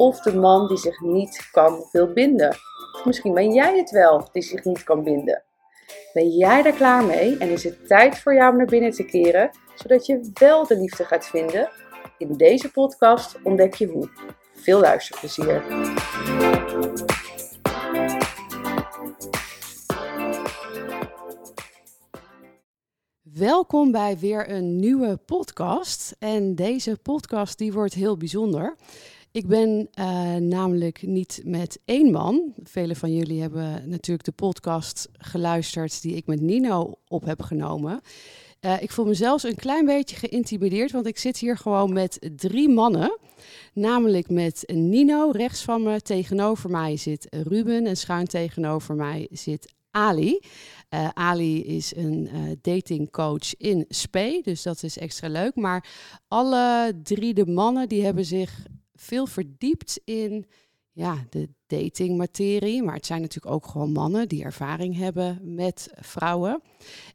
of de man die zich niet kan wil binden. Misschien ben jij het wel die zich niet kan binden. Ben jij daar klaar mee en is het tijd voor jou om naar binnen te keren, zodat je wel de liefde gaat vinden? In deze podcast ontdek je hoe. Veel luisterplezier. Welkom bij weer een nieuwe podcast. En deze podcast die wordt heel bijzonder. Ik ben uh, namelijk niet met één man. Velen van jullie hebben natuurlijk de podcast geluisterd die ik met Nino op heb genomen. Uh, ik voel me zelfs een klein beetje geïntimideerd, want ik zit hier gewoon met drie mannen. Namelijk met Nino rechts van me, tegenover mij zit Ruben en schuin tegenover mij zit Ali. Uh, Ali is een datingcoach in SPE, dus dat is extra leuk. Maar alle drie de mannen die hebben zich veel verdiept in ja, de datingmaterie. Maar het zijn natuurlijk ook gewoon mannen die ervaring hebben met vrouwen.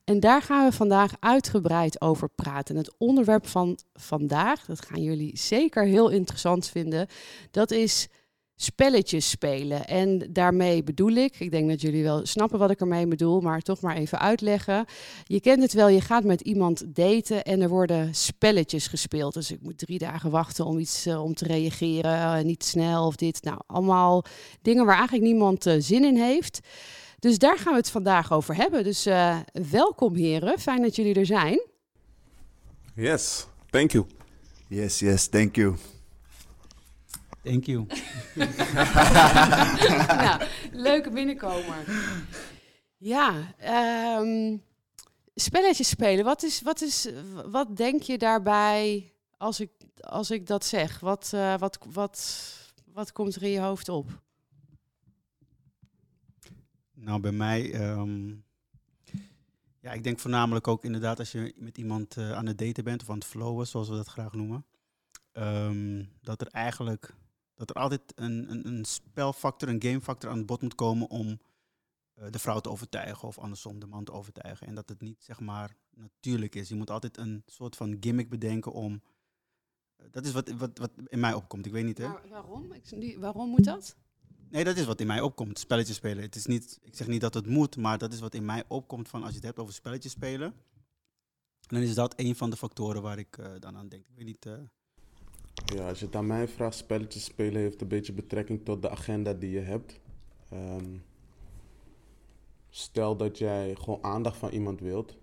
En daar gaan we vandaag uitgebreid over praten. En het onderwerp van vandaag, dat gaan jullie zeker heel interessant vinden, dat is spelletjes spelen. En daarmee bedoel ik, ik denk dat jullie wel snappen wat ik ermee bedoel, maar toch maar even uitleggen. Je kent het wel, je gaat met iemand daten en er worden spelletjes gespeeld. Dus ik moet drie dagen wachten om iets uh, om te reageren, uh, niet snel of dit. Nou, allemaal dingen waar eigenlijk niemand uh, zin in heeft. Dus daar gaan we het vandaag over hebben. Dus welkom heren, fijn dat jullie er zijn. Yes, thank you. Yes, yes, thank you. Thank you. nou, leuke binnenkomer. Ja, um, spelletjes spelen. Wat, is, wat, is, wat denk je daarbij als ik, als ik dat zeg? Wat, uh, wat, wat, wat komt er in je hoofd op? Nou, bij mij... Um, ja, ik denk voornamelijk ook inderdaad als je met iemand uh, aan het daten bent of aan het flowen, zoals we dat graag noemen. Um, dat er eigenlijk dat er altijd een, een, een spelfactor, een gamefactor aan het bod moet komen om uh, de vrouw te overtuigen of andersom de man te overtuigen. En dat het niet zeg maar natuurlijk is. Je moet altijd een soort van gimmick bedenken om. Uh, dat is wat, wat, wat in mij opkomt. Ik weet niet hè. Waarom? Ik, waarom moet dat? Nee, dat is wat in mij opkomt. Spelletjes spelen. Het is niet, ik zeg niet dat het moet, maar dat is wat in mij opkomt van als je het hebt over spelletjes spelen. Dan is dat een van de factoren waar ik uh, dan aan denk. Ik weet niet. Ja, als je het aan mij vraagt, spelletjes spelen heeft een beetje betrekking tot de agenda die je hebt. Um, stel dat jij gewoon aandacht van iemand wilt,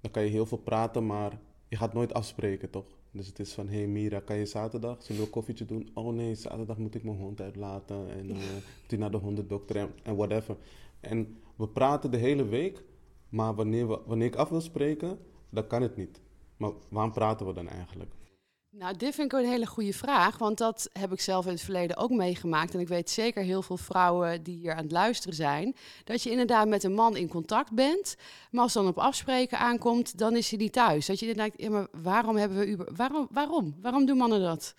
dan kan je heel veel praten, maar je gaat nooit afspreken, toch? Dus het is van, hé hey Mira, kan je zaterdag zo'n koffietje doen? Oh nee, zaterdag moet ik mijn hond uitlaten en uh, moet naar de hondendokter en, en whatever. En we praten de hele week, maar wanneer, we, wanneer ik af wil spreken, dan kan het niet. Maar waarom praten we dan eigenlijk? Nou, dit vind ik een hele goede vraag, want dat heb ik zelf in het verleden ook meegemaakt. En ik weet zeker heel veel vrouwen die hier aan het luisteren zijn, dat je inderdaad met een man in contact bent, maar als dan op afspreken aankomt, dan is hij niet thuis. Dat je ja, maar waarom hebben we uber, waarom, waarom, waarom doen mannen dat?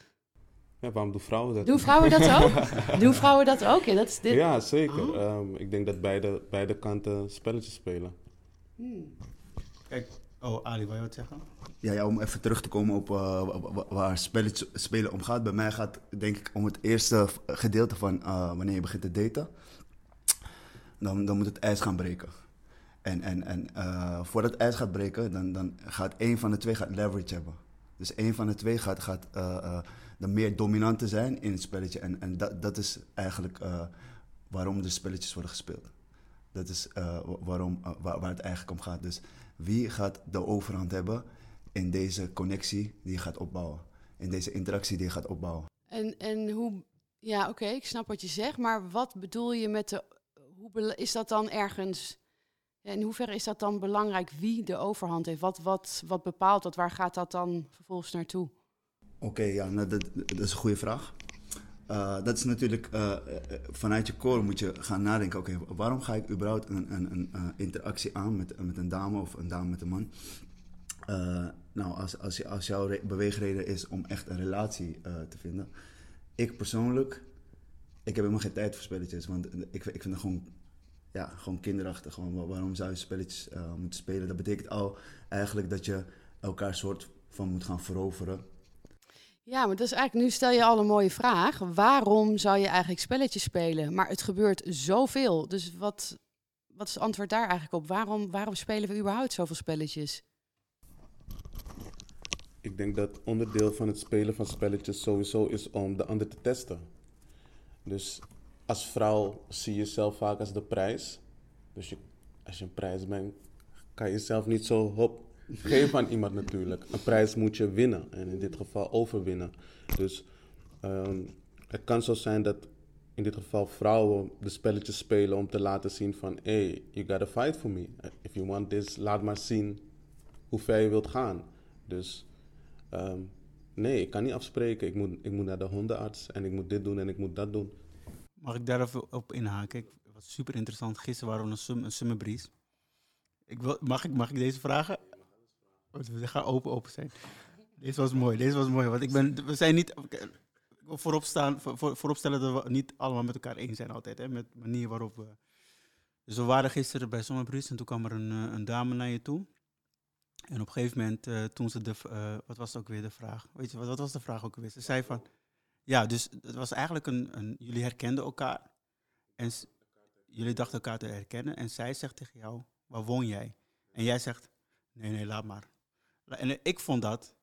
Ja, waarom doen vrouwen dat? Doen vrouwen dat ook? doen vrouwen dat ook? Ja, dat is dit... ja zeker. Oh. Um, ik denk dat beide, beide kanten spelletjes spelen. Hmm. Kijk, oh Ali, wil je wat zeggen? Ja, ja, om even terug te komen op uh, waar spelen om gaat. Bij mij gaat denk ik om het eerste gedeelte van uh, wanneer je begint te daten. Dan, dan moet het ijs gaan breken. En, en, en uh, voordat het ijs gaat breken, dan, dan gaat één van de twee gaat leverage hebben. Dus één van de twee gaat, gaat de meer dominante zijn in het spelletje. En, en dat, dat is eigenlijk waarom de spelletjes worden gespeeld. Dat is waarom, waar, waar het eigenlijk om gaat. Dus wie gaat de overhand hebben in deze connectie die je gaat opbouwen. In deze interactie die je gaat opbouwen. En, en hoe, ja oké, okay, ik snap wat je zegt, maar wat bedoel je met de, hoe is dat dan ergens, in hoeverre is dat dan belangrijk wie de overhand heeft? Wat, wat, wat bepaalt dat? Waar gaat dat dan vervolgens naartoe? Oké, okay, ja, nou, dat, dat, is een goede vraag. Eh, dat is natuurlijk, eh, eh, vanuit je core moet je gaan nadenken, oké, waarom ga ik überhaupt een, een, een interactie aan met, met een dame of een dame met een man? Nou, als, als, als jouw re- beweegreden is om echt een relatie te vinden. Ik persoonlijk, ik heb helemaal geen tijd voor spelletjes, want ik, ik vind het gewoon, ja, gewoon kinderachtig. Gewoon, wa- waarom zou je spelletjes moeten spelen? Dat betekent al eigenlijk dat je elkaar soort van moet gaan veroveren. Ja, maar dat is eigenlijk, nu stel je al een mooie vraag. Waarom zou je eigenlijk spelletjes spelen? Maar het gebeurt zoveel. Dus wat, wat is het antwoord daar eigenlijk op? Waarom, waarom spelen we überhaupt zoveel spelletjes? Ik denk dat onderdeel van het spelen van spelletjes sowieso is om de ander te testen. Dus als vrouw zie je jezelf vaak als de prijs. Dus als je een prijs bent, kan je jezelf niet zo hop geven aan iemand natuurlijk. Een prijs moet je winnen en in dit geval overwinnen. Dus ehm, het kan zo zijn dat in dit geval vrouwen de spelletjes spelen om te laten zien van... Hey, you gotta fight for me. If you want this, laat maar zien hoe ver je wilt gaan. Dus ehm, nee, ik kan niet afspreken. Ik moet, ik moet naar de hondenarts en ik moet dit doen en ik moet dat doen. Mag ik daar even op inhaken? Ik, wat super interessant. Gisteren waren we een, sum, een. Ik wil, mag, ik, mag ik deze vragen? Want We gaan open, open zijn. Deze was mooi, deze was mooi. Want ik ben, we zijn niet... Voorop, staan, voor, voor- voorop stellen dat we niet allemaal met elkaar eens zijn altijd. Hè, met de manier waarop we... Dus we waren gisteren bij Summerbries en toen kwam er een, eh, een dame naar je toe. En op een gegeven moment, eh, toen ze de... eh, wat was ook weer de vraag? Weet je, wat, wat was de vraag ook weer? Ze zei van... Ja, dus het was eigenlijk een, een jullie herkenden elkaar. En jullie dachten elkaar te herkennen. En zij zegt tegen jou, waar woon jij? En jij zegt, nee, nee, laat maar. En ik vond dat,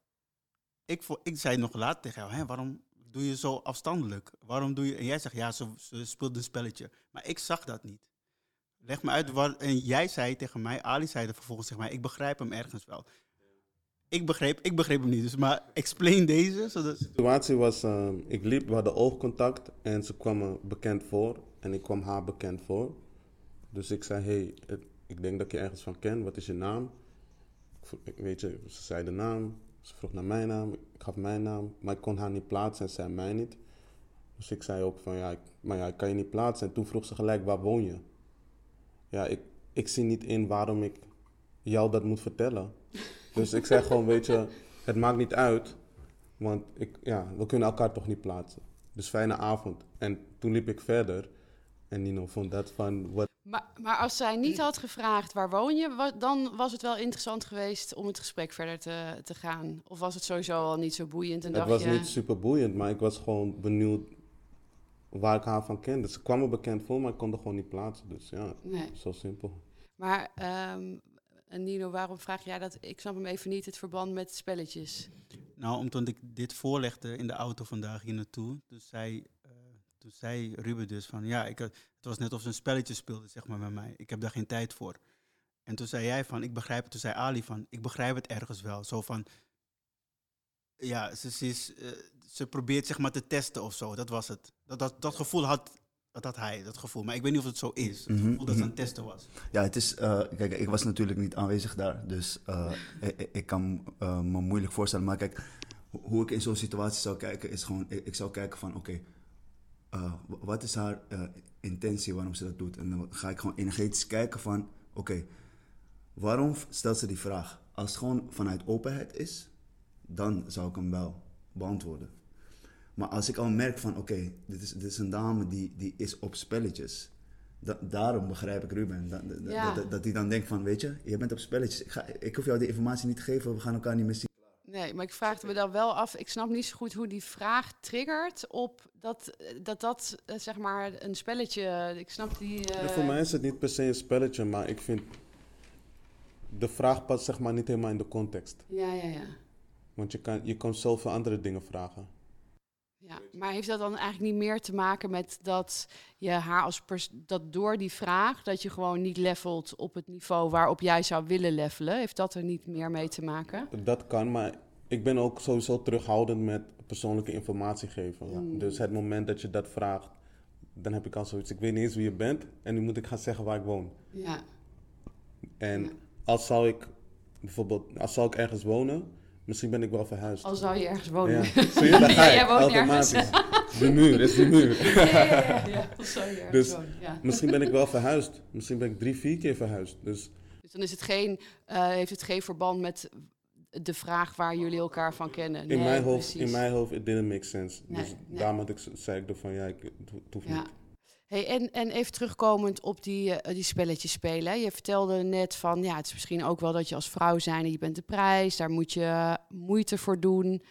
ik, vo- ik zei nog later tegen jou, hè, waarom doe je zo afstandelijk? Waarom doe je, en jij zegt, ja, ze, speelt een spelletje. Maar ik zag dat niet. Leg me uit, waar, en jij zei tegen mij, Ali zei er vervolgens tegen mij, ik begrijp hem ergens wel. Ik begreep, ik begreep hem niet, dus maar explain deze. De situatie was, ehm, ik liep, we hadden oogcontact en ze kwam me bekend voor en ik kwam haar bekend voor. Dus ik zei, hey, ik denk dat je ergens van ken, wat is je naam? Weet je, ze zei de naam, ze vroeg naar mijn naam, ik gaf mijn naam, maar ik kon haar niet plaatsen en zij mij niet. Dus ik zei ook van, ja, ik, maar ja, ik kan je niet plaatsen. En toen vroeg ze gelijk, waar woon je? Ja, ik, ik zie niet in waarom ik jou dat moet vertellen. Dus ik zei gewoon, weet je, het maakt niet uit. Want ik, ja, we kunnen elkaar toch niet plaatsen. Dus fijne avond. En toen liep ik verder. En Nino vond dat van, wat Maar, maar als zij niet had gevraagd waar woon je, dan was het wel interessant geweest om het gesprek verder te, te gaan. Of was het sowieso al niet zo boeiend en het was je... niet super boeiend, maar ik was gewoon benieuwd waar ik haar van kende. Ze kwam me bekend voor, maar ik kon er gewoon niet plaatsen. Dus ja, Nee. zo simpel. Maar ehm, en Nino, waarom vraag jij dat? Ik snap hem even niet, het verband met spelletjes. Nou, omdat ik dit voorlegde in de auto vandaag hier naartoe, toen zei, eh, toen zei Ruben dus van, ja, ik, had- het was net of ze een spelletje speelde, zeg maar, met mij. Ik heb daar geen tijd voor. En toen zei jij van, ik begrijp het. Toen zei Ali van, ik begrijp het ergens wel. Zo van, ja, ze, ze is, eh, ze probeert zeg maar te testen of zo. Dat was het. Dat, dat, dat gevoel had, dat had hij, dat gevoel. Maar ik weet niet of het zo is. Het Mhm, gevoel dat ze aan mhm. het testen was. Ja, het is. eh, kijk, ik was natuurlijk niet aanwezig daar, dus eh, ik, ik kan me moeilijk voorstellen. Maar kijk, ho- hoe ik in zo'n situatie zou kijken, is gewoon: ik, ik zou kijken van: oké, wat is haar intentie waarom ze dat doet? En dan ga ik gewoon energetisch kijken van: oké, waarom stelt ze die vraag? Als het gewoon vanuit openheid is, dan zou ik hem wel beantwoorden. Maar als ik al merk van, oké, dit, is, dit is een dame die, die is op spelletjes. Da- daarom begrijp ik Ruben. Da- da- da- Ja. dat, dat hij dan denkt van, weet je, je bent op spelletjes. Ik, ga, ik hoef jou die informatie niet te geven, we gaan elkaar niet meer zien. Nee, maar ik vraag me dan wel af. Ik snap niet zo goed hoe die vraag triggert op dat dat, dat eh, zeg maar een spelletje. Ik snap die. eh, Ja, voor mij is het niet per se een spelletje, maar ik vind de vraag past zeg maar niet helemaal in de context. Ja, ja, ja. Want je kan, je kan zoveel andere dingen vragen. Ja, maar heeft dat dan eigenlijk niet meer te maken met dat je haar als pers dat door die vraag dat je gewoon niet levelt op het niveau waarop jij zou willen levelen? Heeft dat er niet meer mee te maken? Dat kan, maar ik ben ook sowieso terughoudend met persoonlijke informatie geven. Mm. Dus het moment dat je dat vraagt, dan heb ik al zoiets. Ik weet niet eens wie je bent en nu moet ik gaan zeggen waar ik woon. Ja, En Ja. als zou ik bijvoorbeeld, als zou ik ergens wonen, Misschien ben ik wel verhuisd. Al zou je ergens wonen. Ja, zie je, daar ga Ja, ik, jij woont automatisch. De muur, is de muur. Ja, ja, ja, ja. Al zou je ergens Dus- wonen, ja. Misschien ben ik wel verhuisd. Misschien ben ik drie, vier keer verhuisd. Dus Dus dan is het geen, eh, heeft het geen verband met de vraag waar jullie elkaar van kennen. in, mijn hoofd, precies. in mijn hoofd, it didn't make sense. Nee, dus nee. daarom had ik, zei ik er van, ja, ik, het ho- het hoeft Ja. niet. Hey, en, en even terugkomend op die, eh, die spelletjes spelen. Je vertelde net van, ja, het is misschien ook wel dat je als vrouw zijn je bent de prijs, daar moet je moeite voor doen.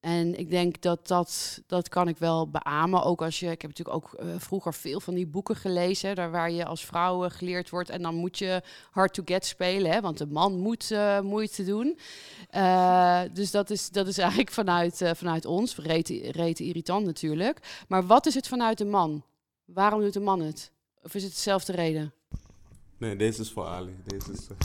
En ik denk dat dat, dat kan ik wel beamen. Ook als je, ik heb natuurlijk ook eh, vroeger veel van die boeken gelezen, daar waar je als vrouw eh, geleerd wordt. En dan moet je hard to get spelen, hè, want de man moet moeite doen. Dus dat is, dat is eigenlijk vanuit, vanuit ons, rete irritant natuurlijk. Maar wat is het vanuit de man? Waarom doet de man het? Of is het dezelfde reden? Nee, deze is voor Ali. Deze is, eh,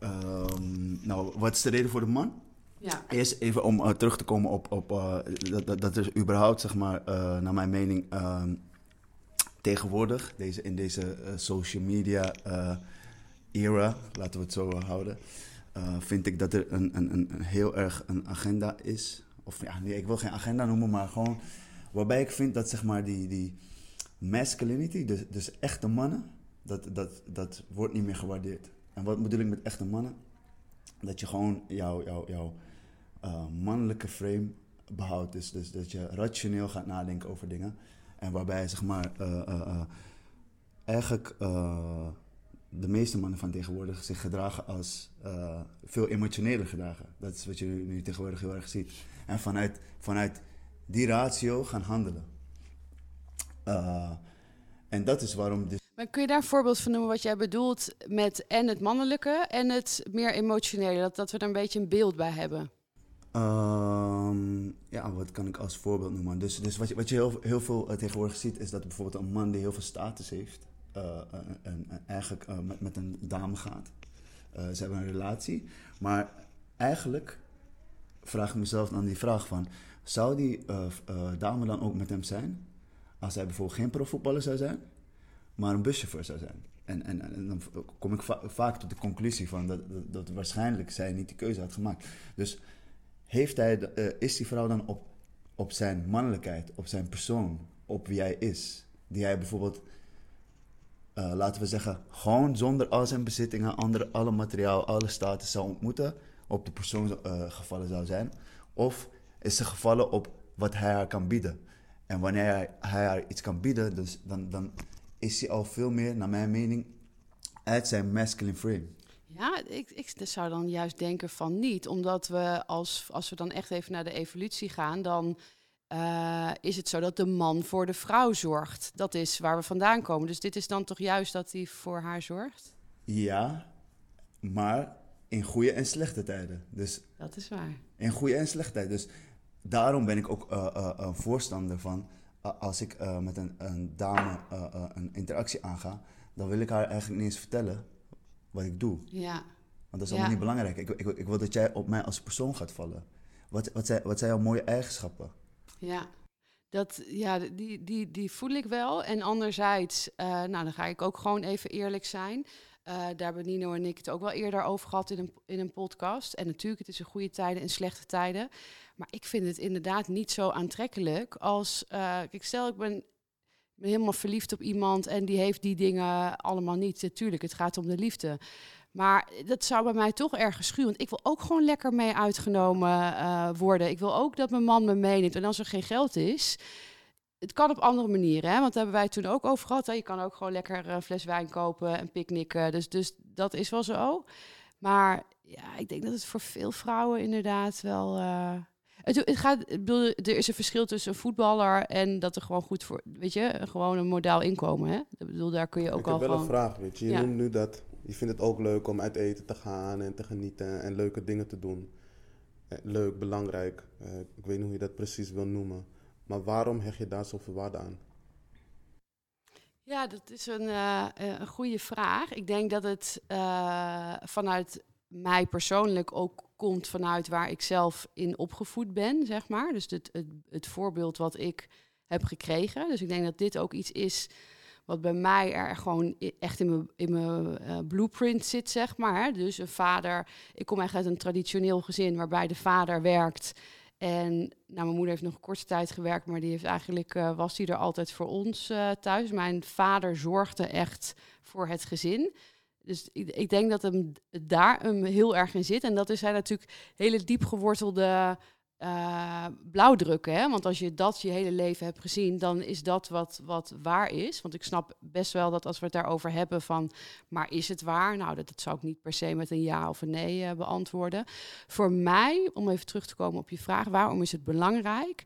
Ehm, nou, wat is de reden voor de man? Ja. Eerst even om eh, terug te komen op, op eh, dat, dat, dat er überhaupt, zeg maar, eh, naar mijn mening, ehm, tegenwoordig, deze, in deze social media eh, era, laten we het zo houden, eh, vind ik dat er een, een, een, een heel erg een agenda is. Of ja, nee, ik wil geen agenda noemen, maar gewoon waarbij ik vind dat zeg maar die, die masculinity, dus, dus echte mannen, dat, dat, dat wordt niet meer gewaardeerd. En wat bedoel ik met echte mannen? Dat je gewoon jouw jouw jouw eh, mannelijke frame behoudt. Dus, dus dat je rationeel gaat nadenken over dingen. En waarbij zeg maar eh, eh, eigenlijk de meeste mannen van tegenwoordig zich gedragen als veel emotioneler gedragen. Dat is wat je nu, nu tegenwoordig heel erg ziet. En vanuit, vanuit die ratio gaan handelen. Eh, en dat is waarom dus Maar kun je daar een voorbeeld van noemen wat jij bedoelt met en het mannelijke en het meer emotionele? Dat, dat we er een beetje een beeld bij hebben. Ehm, ja, wat kan ik als voorbeeld noemen? Dus, dus wat je, wat je heel, heel veel eh, tegenwoordig ziet, is dat bijvoorbeeld een man die heel veel status heeft, eh, en, en- en eigenlijk met, met een dame gaat. Ze hebben een relatie, maar eigenlijk vraag ik mezelf dan die vraag van, zou die dame dan ook met hem zijn als hij bijvoorbeeld geen profvoetballer zou zijn, maar een buschauffeur zou zijn? En, en, dan kom ik va- vaak tot de conclusie van dat, dat, waarschijnlijk zij niet die keuze had gemaakt. Dus heeft hij, eh, is die vrouw dan op, op zijn mannelijkheid, op zijn persoon, op wie hij is, die hij bijvoorbeeld, eh, laten we zeggen, gewoon zonder al zijn bezittingen, andere, alle materiaal, alle status zou ontmoeten, op de persoon eh, gevallen zou zijn? Of is ze gevallen op wat hij haar kan bieden? En wanneer hij, hij haar iets kan bieden, dus dan, dan is hij al veel meer, naar mijn mening, uit zijn masculine frame. Ja, ik, ik zou dan juist denken van niet. Omdat we, als, als we dan echt even naar de evolutie gaan, dan eh, is het zo dat de man voor de vrouw zorgt. Dat is waar we vandaan komen. Dus dit is dan toch juist dat hij voor haar zorgt? Ja, maar in goede en slechte tijden. Dus Dat is waar. in goede en slechte tijden. Dus daarom ben ik ook eh, eh, een voorstander van... eh, als ik eh, met een, een dame eh, eh, een interactie aanga... dan wil ik haar eigenlijk niet eens vertellen wat ik doe. Ja. Want dat is Ja. allemaal niet belangrijk. Ik, ik, ik wil dat jij op mij als persoon gaat vallen. Wat, wat, zijn, wat zijn jouw mooie eigenschappen? Ja, dat, ja die, die, die voel ik wel. En anderzijds, eh, nou dan ga ik ook gewoon even eerlijk zijn. Eh, daar hebben Nino en ik het ook wel eerder over gehad in een, in een podcast. En natuurlijk, het is een goede tijden en slechte tijden. Maar ik vind het inderdaad niet zo aantrekkelijk als... eh, kijk, stel ik ben, ik helemaal verliefd op iemand en die heeft die dingen allemaal niet. Natuurlijk, het gaat om de liefde. Maar dat zou bij mij toch ergens schuwen. Want ik wil ook gewoon lekker mee uitgenomen eh, worden. Ik wil ook dat mijn man me meeneemt. En als er geen geld is, het kan op andere manieren. Hè? Want daar hebben wij toen ook over gehad. Hè? Je kan ook gewoon lekker een fles wijn kopen en picknicken. Dus, dus dat is wel zo. Maar ja, ik denk dat het voor veel vrouwen inderdaad wel... eh, het, het gaat, ik bedoel, er is een verschil tussen een voetballer en dat er gewoon goed voor, weet je, gewoon een modaal inkomen. Hè? Ik bedoel, daar kun je ook ik al heb wel gewoon. een vraag, weet je. Je Ja. noemt nu dat je vindt het ook leuk om uit eten te gaan en te genieten en leuke dingen te doen. Eh, Leuk, belangrijk. Eh, ik weet niet hoe je dat precies wil noemen. Maar waarom hecht je daar zoveel waarde aan? Ja, dat is een, eh, eh, een goede vraag. Ik denk dat het eh, vanuit mij persoonlijk ook komt vanuit waar ik zelf in opgevoed ben, zeg maar. Dus het, het, voorbeeld wat ik heb gekregen. Dus ik denk dat dit ook iets is wat bij mij er gewoon echt in mijn, in mijn blueprint zit, zeg maar. Dus een vader, ik kom echt uit een traditioneel gezin waarbij de vader werkt. En nou, mijn moeder heeft nog een korte tijd gewerkt, maar die heeft eigenlijk, eh, was die er altijd voor ons eh, thuis. Mijn vader zorgde echt voor het gezin. Dus ik, ik denk dat hem daar hem heel erg in zit. En dat is hij natuurlijk hele diep gewortelde eh, blauwdrukken. Hè? Want als je dat je hele leven hebt gezien, dan is dat wat, wat waar is. Want ik snap best wel dat als we het daarover hebben van, maar is het waar? Nou, dat, dat zou ik niet per se met een ja of een nee eh, beantwoorden. Voor mij, om even terug te komen op je vraag, waarom is het belangrijk?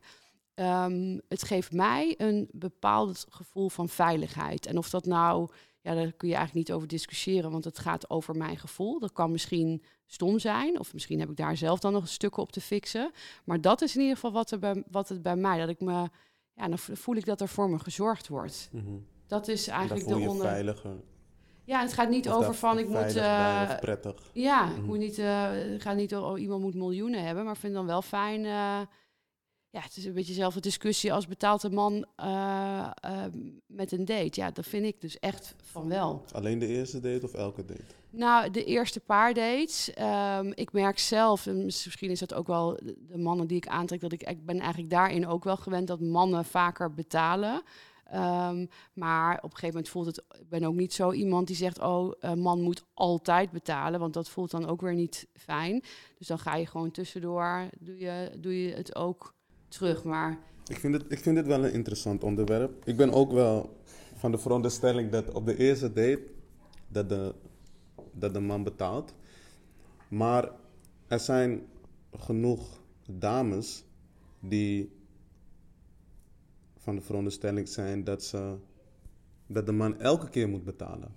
Ehm, het geeft mij een bepaald gevoel van veiligheid. En of dat nou, ja, daar kun je eigenlijk niet over discussiëren, want het gaat over mijn gevoel. Dat kan misschien stom zijn, of misschien heb ik daar zelf dan nog stukken op te fixen. Maar dat is in ieder geval wat, er bij, wat het bij mij, dat ik me, ja, dan voel ik dat er voor me gezorgd wordt. Mhm. Dat is En eigenlijk de onder. veiliger. Ja, het gaat niet Of over van ik moet. prettig. ja, ik Mhm. moet niet, eh, het gaat niet over oh, iemand moet miljoenen hebben, maar ik vind dan wel fijn. eh, ja, het is een beetje dezelfde discussie als betaalt een man met een date. Ja, dat vind ik dus echt van wel. Alleen de eerste date of elke date? Nou, de eerste paar dates. ehm, ik merk zelf, en misschien is dat ook wel de mannen die ik aantrek, dat ik, ik ben eigenlijk daarin ook wel gewend dat mannen vaker betalen. Ehm, maar op een gegeven moment voelt het, ik ben ook niet zo iemand die zegt, oh, een man moet altijd betalen, want dat voelt dan ook weer niet fijn. Dus dan ga je gewoon tussendoor, doe je, doe je het ook terug. Maar Ik vind, het, ik vind dit wel een interessant onderwerp. Ik ben ook wel van de veronderstelling dat op de eerste date dat de, dat de man betaalt. Maar er zijn genoeg dames die van de veronderstelling zijn dat, ze, dat de man elke keer moet betalen.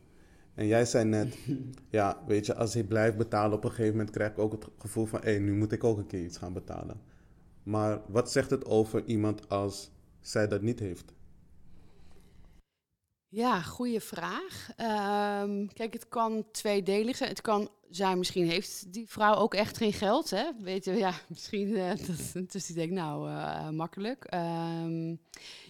En jij zei net, ja, weet je, als hij blijft betalen, op een gegeven moment krijg ik ook het gevoel van, hé, nu moet ik ook een keer iets gaan betalen. Maar wat zegt het over iemand als zij dat niet heeft? Ja, goede vraag. Ehm, kijk, het kan tweedelig zijn. Het kan zijn, misschien heeft die vrouw ook echt geen geld. Hè? Weet je, ja, misschien. eh, dat, dus die denkt, nou, eh, makkelijk. Ehm,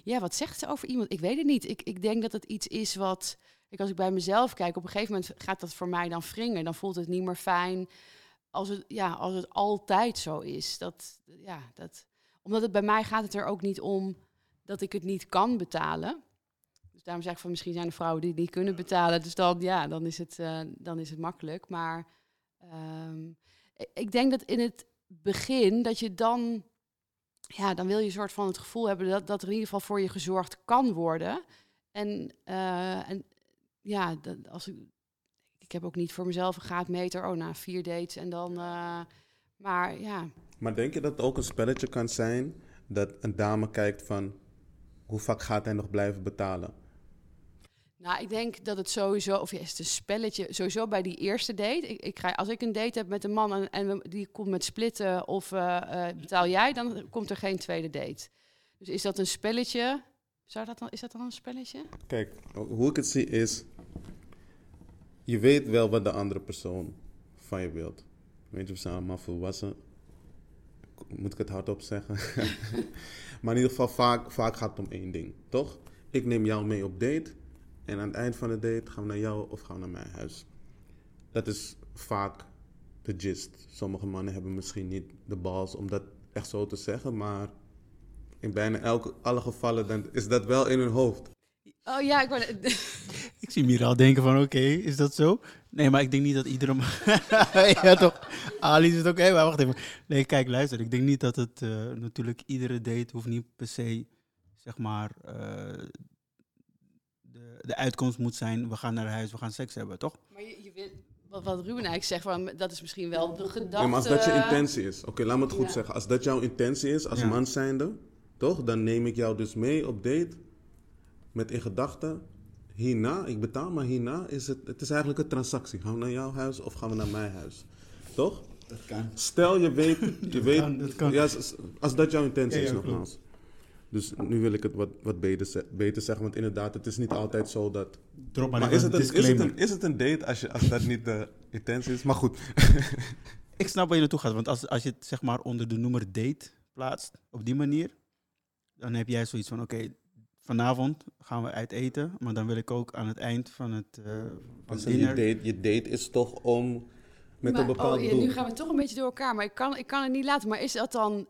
ja, wat zegt ze over iemand? Ik weet het niet. Ik, ik denk dat het iets is wat. Als ik bij mezelf kijk, op een gegeven moment gaat dat voor mij dan wringen. Dan voelt het niet meer fijn als het, ja, als het altijd zo is. Dat, ja, dat, omdat het bij mij gaat het er ook niet om dat ik het niet kan betalen. Dus daarom zeg ik van misschien zijn er vrouwen die niet kunnen betalen. Dus dan, ja, dan is het, eh, dan is het makkelijk. Maar ehm, ik- denk dat in het begin dat je dan, ja, dan wil je een soort van het gevoel hebben dat, dat er in ieder geval voor je gezorgd kan worden. En, eh, en ja, dat, als ik, ik heb ook niet voor mezelf een graadmeter. Oh, na vier dates en dan. eh, maar ja, Maar denk je dat ook een spelletje kan zijn dat een dame kijkt van hoe vaak gaat hij nog blijven betalen? Nou, ik denk dat het sowieso, of ja, is het een spelletje, sowieso bij die eerste date. Ik, ik ga, als ik een date heb met een man en, en die komt met splitten of eh, eh, betaal jij, dan komt er geen tweede date. Dus is dat een spelletje? Zou dat dan, is dat dan een spelletje? Kijk, hoe ik het zie is, je weet wel wat de andere persoon van je wilt. Weet je, we zijn allemaal volwassen. Moet ik het hardop zeggen? maar in ieder geval, vaak, vaak gaat het om één ding, toch? Ik neem jou mee op date en aan het eind van de date gaan we naar jou of gaan we naar mijn huis. Dat is vaak de gist. Sommige mannen hebben misschien niet de balls om dat echt zo te zeggen, maar in bijna elke, alle gevallen dan is dat wel in hun hoofd. Oh ja, ik wou, Ik zie Mira al denken van, oké, is dat zo? Nee, maar ik denk niet dat iedere man... ja, toch? Ali is het oké, maar wacht even. Nee, kijk, luister. Ik denk niet dat het... eh, natuurlijk, iedere date hoeft niet per se, zeg maar... eh, de, de uitkomst moet zijn, we gaan naar huis, we gaan seks hebben, toch? maar je, je weet, wat, wat Ruben eigenlijk zegt, van, dat is misschien wel de gedachte. Ja, maar als dat je intentie is, oké, laat me het goed Ja. zeggen. Als dat jouw intentie is, als Ja. man zijnde, toch? Dan neem ik jou dus mee op date met in gedachten, hierna, ik betaal, maar hierna is het, het is eigenlijk een transactie. Gaan we naar jouw huis of gaan we naar mijn huis? Toch? Dat kan. Stel je weet, je weet, kan, dat kan. Ja, als, als dat jouw intentie Ja, is ja, nogmaals. Dus nu wil ik het wat, wat beter, beter zeggen, want inderdaad, het is niet altijd zo dat... Drop maar, is het, een is, het een, is het een date als, je, als dat niet de intentie is? Maar goed, Ik snap waar je naartoe gaat, want als, als je het zeg maar onder de noemer date plaatst, op die manier, dan heb jij zoiets van, oké, vanavond gaan we uit eten, maar dan wil ik ook aan het eind van het, eh, van het Dus je, date, je date is toch om met Maar- een bepaald oh, ja, doel. Nu gaan we toch een beetje door elkaar, maar ik kan, ik kan het niet laten. Maar is dat dan...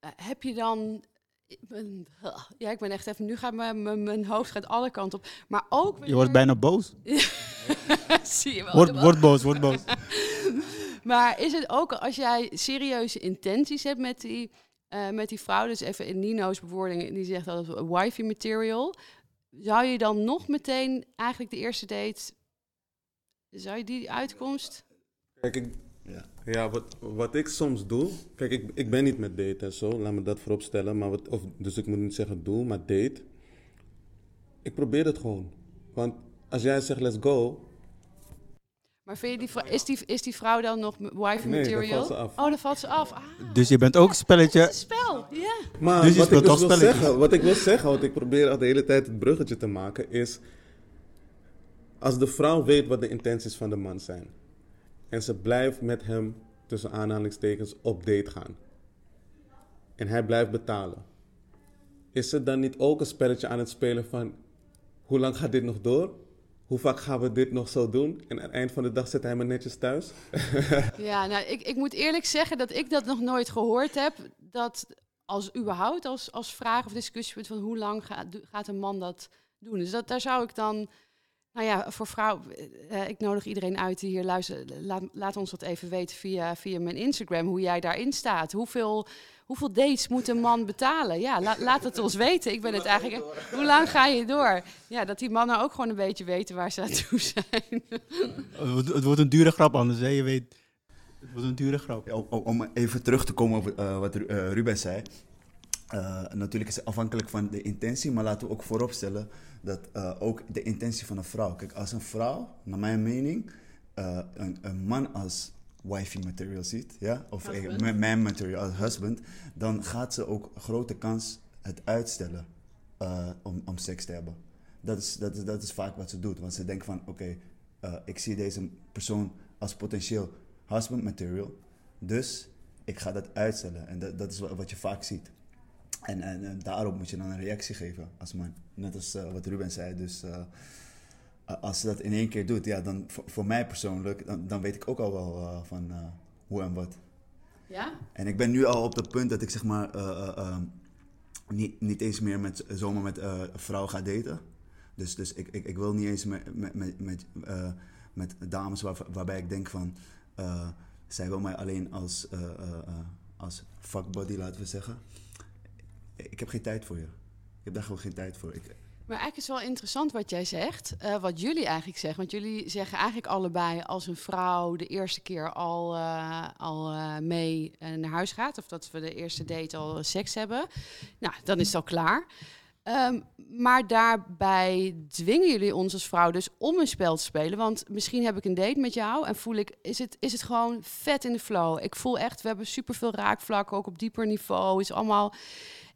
eh, heb je dan... ik ben- Ja, ik ben echt even... Nu gaat mijn, mijn, mijn hoofd gaat alle kanten op. Maar ook... Je wordt bijna boos. Zie je wel. Word, word boos, word boos. Maar is het ook als jij serieuze intenties hebt met die, eh, met die vrouw, dus even in Nino's bewoording, die zegt dat het wifey material, zou je dan nog meteen eigenlijk de eerste date, zou je die uitkomst? Kijk, ik, Ja. ja, wat, wat ik soms doe. Kijk, ik, ik ben niet met date en zo, laat me dat voorop stellen. Maar wat, of, dus ik moet niet zeggen doe, maar date. Ik probeer het gewoon. Want als jij zegt let's go, Maar vind je die, is, die, is die vrouw dan nog Nee, dan material? valt ze af. Oh, dan valt ze af. Ah, Dus je bent ook een spelletje... het is een spel, ja. Maar Dus je wat, ik dus toch wil spelletjes? zeggen, wat ik wil zeggen, want ik probeer al de hele tijd het bruggetje te maken, is... Als de vrouw weet wat de intenties van de man zijn... en ze blijft met hem, tussen aanhalingstekens, op date gaan... en hij blijft betalen... is ze dan niet ook een spelletje aan het spelen van... hoe lang gaat dit nog door? Hoe vaak gaan we dit nog zo doen? En aan het eind van de dag zit hij maar netjes thuis? Ja, nou, ik, ik moet eerlijk zeggen dat ik dat nog nooit gehoord heb. Dat als überhaupt als, als vraag of discussiepunt van hoe lang gaat, gaat een man dat doen. Dus dat, daar zou ik dan, nou ja, voor vrouw, eh, ik nodig iedereen uit die hier luistert. Laat, laat ons dat even weten via, via mijn Instagram, hoe jij daarin staat. Hoeveel, hoeveel dates moet een man betalen? Ja, la- laat het ons weten. Ik ben het eigenlijk. Hoe lang ga je door? Ja, dat die mannen ook gewoon een beetje weten waar ze aan toe zijn. Het wordt- een dure grap anders, hè? Je weet... Het wordt een dure grap. Ja, om- om even terug te komen op eh, wat Ru- eh, Ruben zei. Eh, natuurlijk is het afhankelijk van de intentie, maar laten we ook vooropstellen dat eh, ook de intentie van een vrouw. Kijk, als een vrouw, naar mijn mening, eh, een, een man als wifey material ziet, ja, of ma- man material als husband, dan gaat ze ook een grote kans het uitstellen om, om seks te hebben. Dat is, dat, is, dat is vaak wat ze doet, want ze denkt van, oké, ik zie deze persoon als potentieel husband material, dus ik ga dat uitstellen. En dat, dat is wa- wat je vaak ziet. En, en, en daarop moet je dan een reactie geven als man. Net als eh, wat Ruben zei. Dus eh, als ze dat in één keer doet, ja, dan voor, voor mij persoonlijk, dan, dan weet ik ook al wel eh, van hoe en wat. Ja? En ik ben nu al op dat punt dat ik zeg maar eh, eh, eh, niet, niet eens meer met, zomaar met een vrouw ga daten. Dus, dus ik, ik, ik wil niet eens met, met, met, met, met dames waar, waarbij ik denk van... zij wil mij alleen als, als fuckbody, laten we zeggen. Ik heb geen tijd voor je. Ik heb daar gewoon geen tijd voor. Ik, Maar eigenlijk is het wel interessant wat jij zegt, eh, wat jullie eigenlijk zeggen. Want jullie zeggen eigenlijk allebei als een vrouw de eerste keer al, eh, al eh, mee naar huis gaat, of dat we de eerste date al seks hebben, nou, dan is het al klaar. Ehm, maar daarbij dwingen jullie ons als vrouw dus om een spel te spelen. Want misschien heb ik een date met jou en voel ik, is het, is het gewoon vet in de flow. Ik voel echt, we hebben superveel raakvlakken, ook op dieper niveau. is allemaal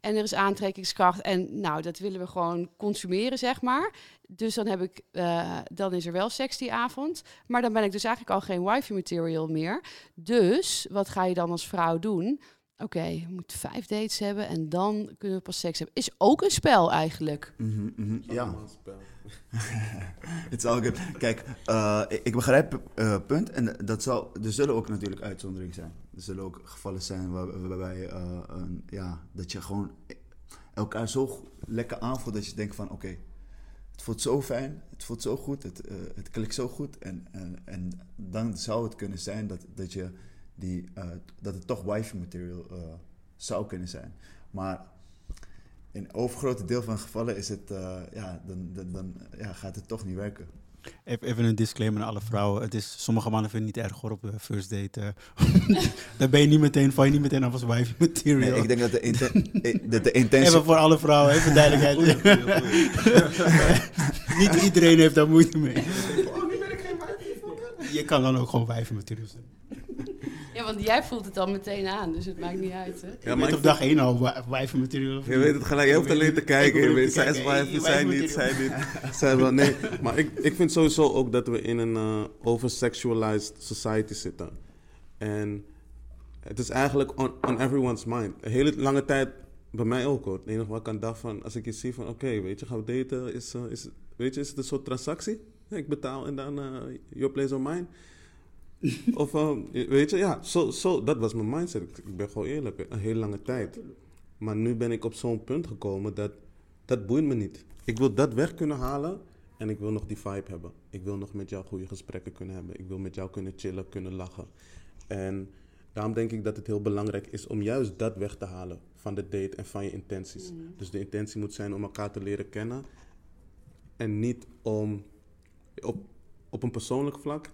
en er is aantrekkingskracht. En nou, dat willen we gewoon consumeren, zeg maar. Dus dan, heb ik, eh, dan is er wel seks die avond. Maar dan ben ik dus eigenlijk al geen wifi material meer. Dus wat ga je dan als vrouw doen? Oké, we moeten vijf dates hebben en dan kunnen we pas seks hebben. Is ook een spel eigenlijk. Mhm, mhm, ja. Allemaal spel. Is all good. Kijk, eh, ik- begrijp het punt. En dat zal, er zullen ook natuurlijk uitzonderingen zijn. Er zullen ook gevallen zijn waar- waarbij eh, een, ja, dat je gewoon elkaar zo lekker aanvoelt dat je denkt van oké, het voelt zo fijn, het voelt zo goed, het, het klikt zo goed. En, en, en dan zou het kunnen zijn dat, dat, je die, dat het toch wifi material zou kunnen zijn. Maar in het overgrote deel van gevallen is het, eh, ja, dan, dan, dan ja, gaat het toch niet werken. Even, even een disclaimer aan alle vrouwen. Het is, sommige mannen vinden het niet erg hoor op de first date. eh. Daar ben je niet meteen, val je niet meteen af als wife material. Nee, ik denk dat de, inten- eh, dat de intentie... Even voor alle vrouwen, even duidelijkheid. niet iedereen heeft daar moeite mee. Je kan dan ook gewoon wife material zijn. Ja, want jij voelt het dan meteen aan, dus het maakt niet uit. Hè? Ja, je maar ik op dag 1 al wi- wife material. of Je weet het gelijk, je hoeft alleen te kijken. Je weet, zij is Hey, zij niet, zij niet. Zij wel, nee. Maar ik, ik vind sowieso ook dat we in een eh oversexualized society zitten. En het is eigenlijk on, on everyone's mind. Een hele lange tijd bij mij ook hoor. Het enige wat ik aan dacht van, als ik je zie van, oké, weet je, gaan we daten, is, eh, is, weet je, is het een soort transactie? Ja, ik betaal en dan, uh, your place or mine. of, uh, weet je, ja, zo, zo, dat was mijn mindset. Ik, ik ben gewoon eerlijk, een hele lange tijd. Maar nu ben ik op zo'n punt gekomen dat, dat boeit me niet. Ik wil dat weg kunnen halen en ik wil nog die vibe hebben. Ik wil nog met jou goede gesprekken kunnen hebben. Ik wil met jou kunnen chillen, kunnen lachen. En daarom denk ik dat het heel belangrijk is om juist dat weg te halen van de date en van je intenties. Mm. Dus de intentie moet zijn om elkaar te leren kennen. En niet om op, op een persoonlijk vlak.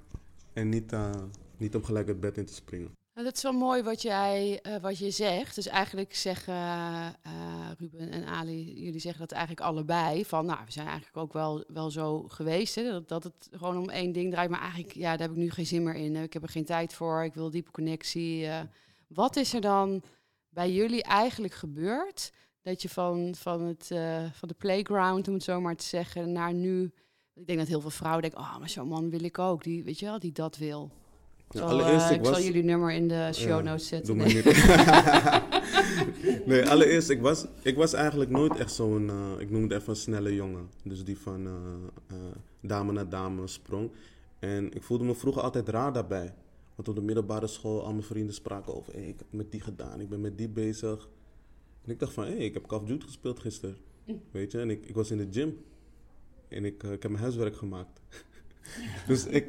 En niet, uh, niet om gelijk het bed in te springen. Nou, dat is wel mooi wat, jij, uh, wat je zegt. Dus eigenlijk zeggen uh, Ruben en Ali, jullie zeggen dat eigenlijk allebei. Van nou, we zijn eigenlijk ook wel, wel zo geweest. Hè, dat, dat het gewoon om één ding draait. Maar eigenlijk, ja, daar heb ik nu geen zin meer in. Ik heb er geen tijd voor. Ik wil diepe connectie. wat is er dan bij jullie eigenlijk gebeurd? Dat je van, van, het, van de playground, om het zo maar te zeggen, naar nu. Ik denk dat heel veel vrouwen denken, oh, maar zo'n man wil ik ook. Die, weet je wel, die dat wil. Ja, Zal, allereerst, eh, ik was- zal jullie nummer in de show Ja, notes zetten. Doe maar Nee. nee, allereerst, ik was, ik was eigenlijk nooit echt zo'n, eh, ik noem het even een snelle jongen. Dus die van eh, eh, dame naar dame sprong. En ik voelde me vroeger altijd raar daarbij. Want op de middelbare school, al mijn vrienden spraken over, hey, ik heb met die gedaan, ik ben met die bezig. En ik dacht van, hé, hey, ik heb Call of Duty gespeeld gisteren. Weet je, en ik, ik was in de gym. En ik, eh, ik heb mijn huiswerk gemaakt. dus ik,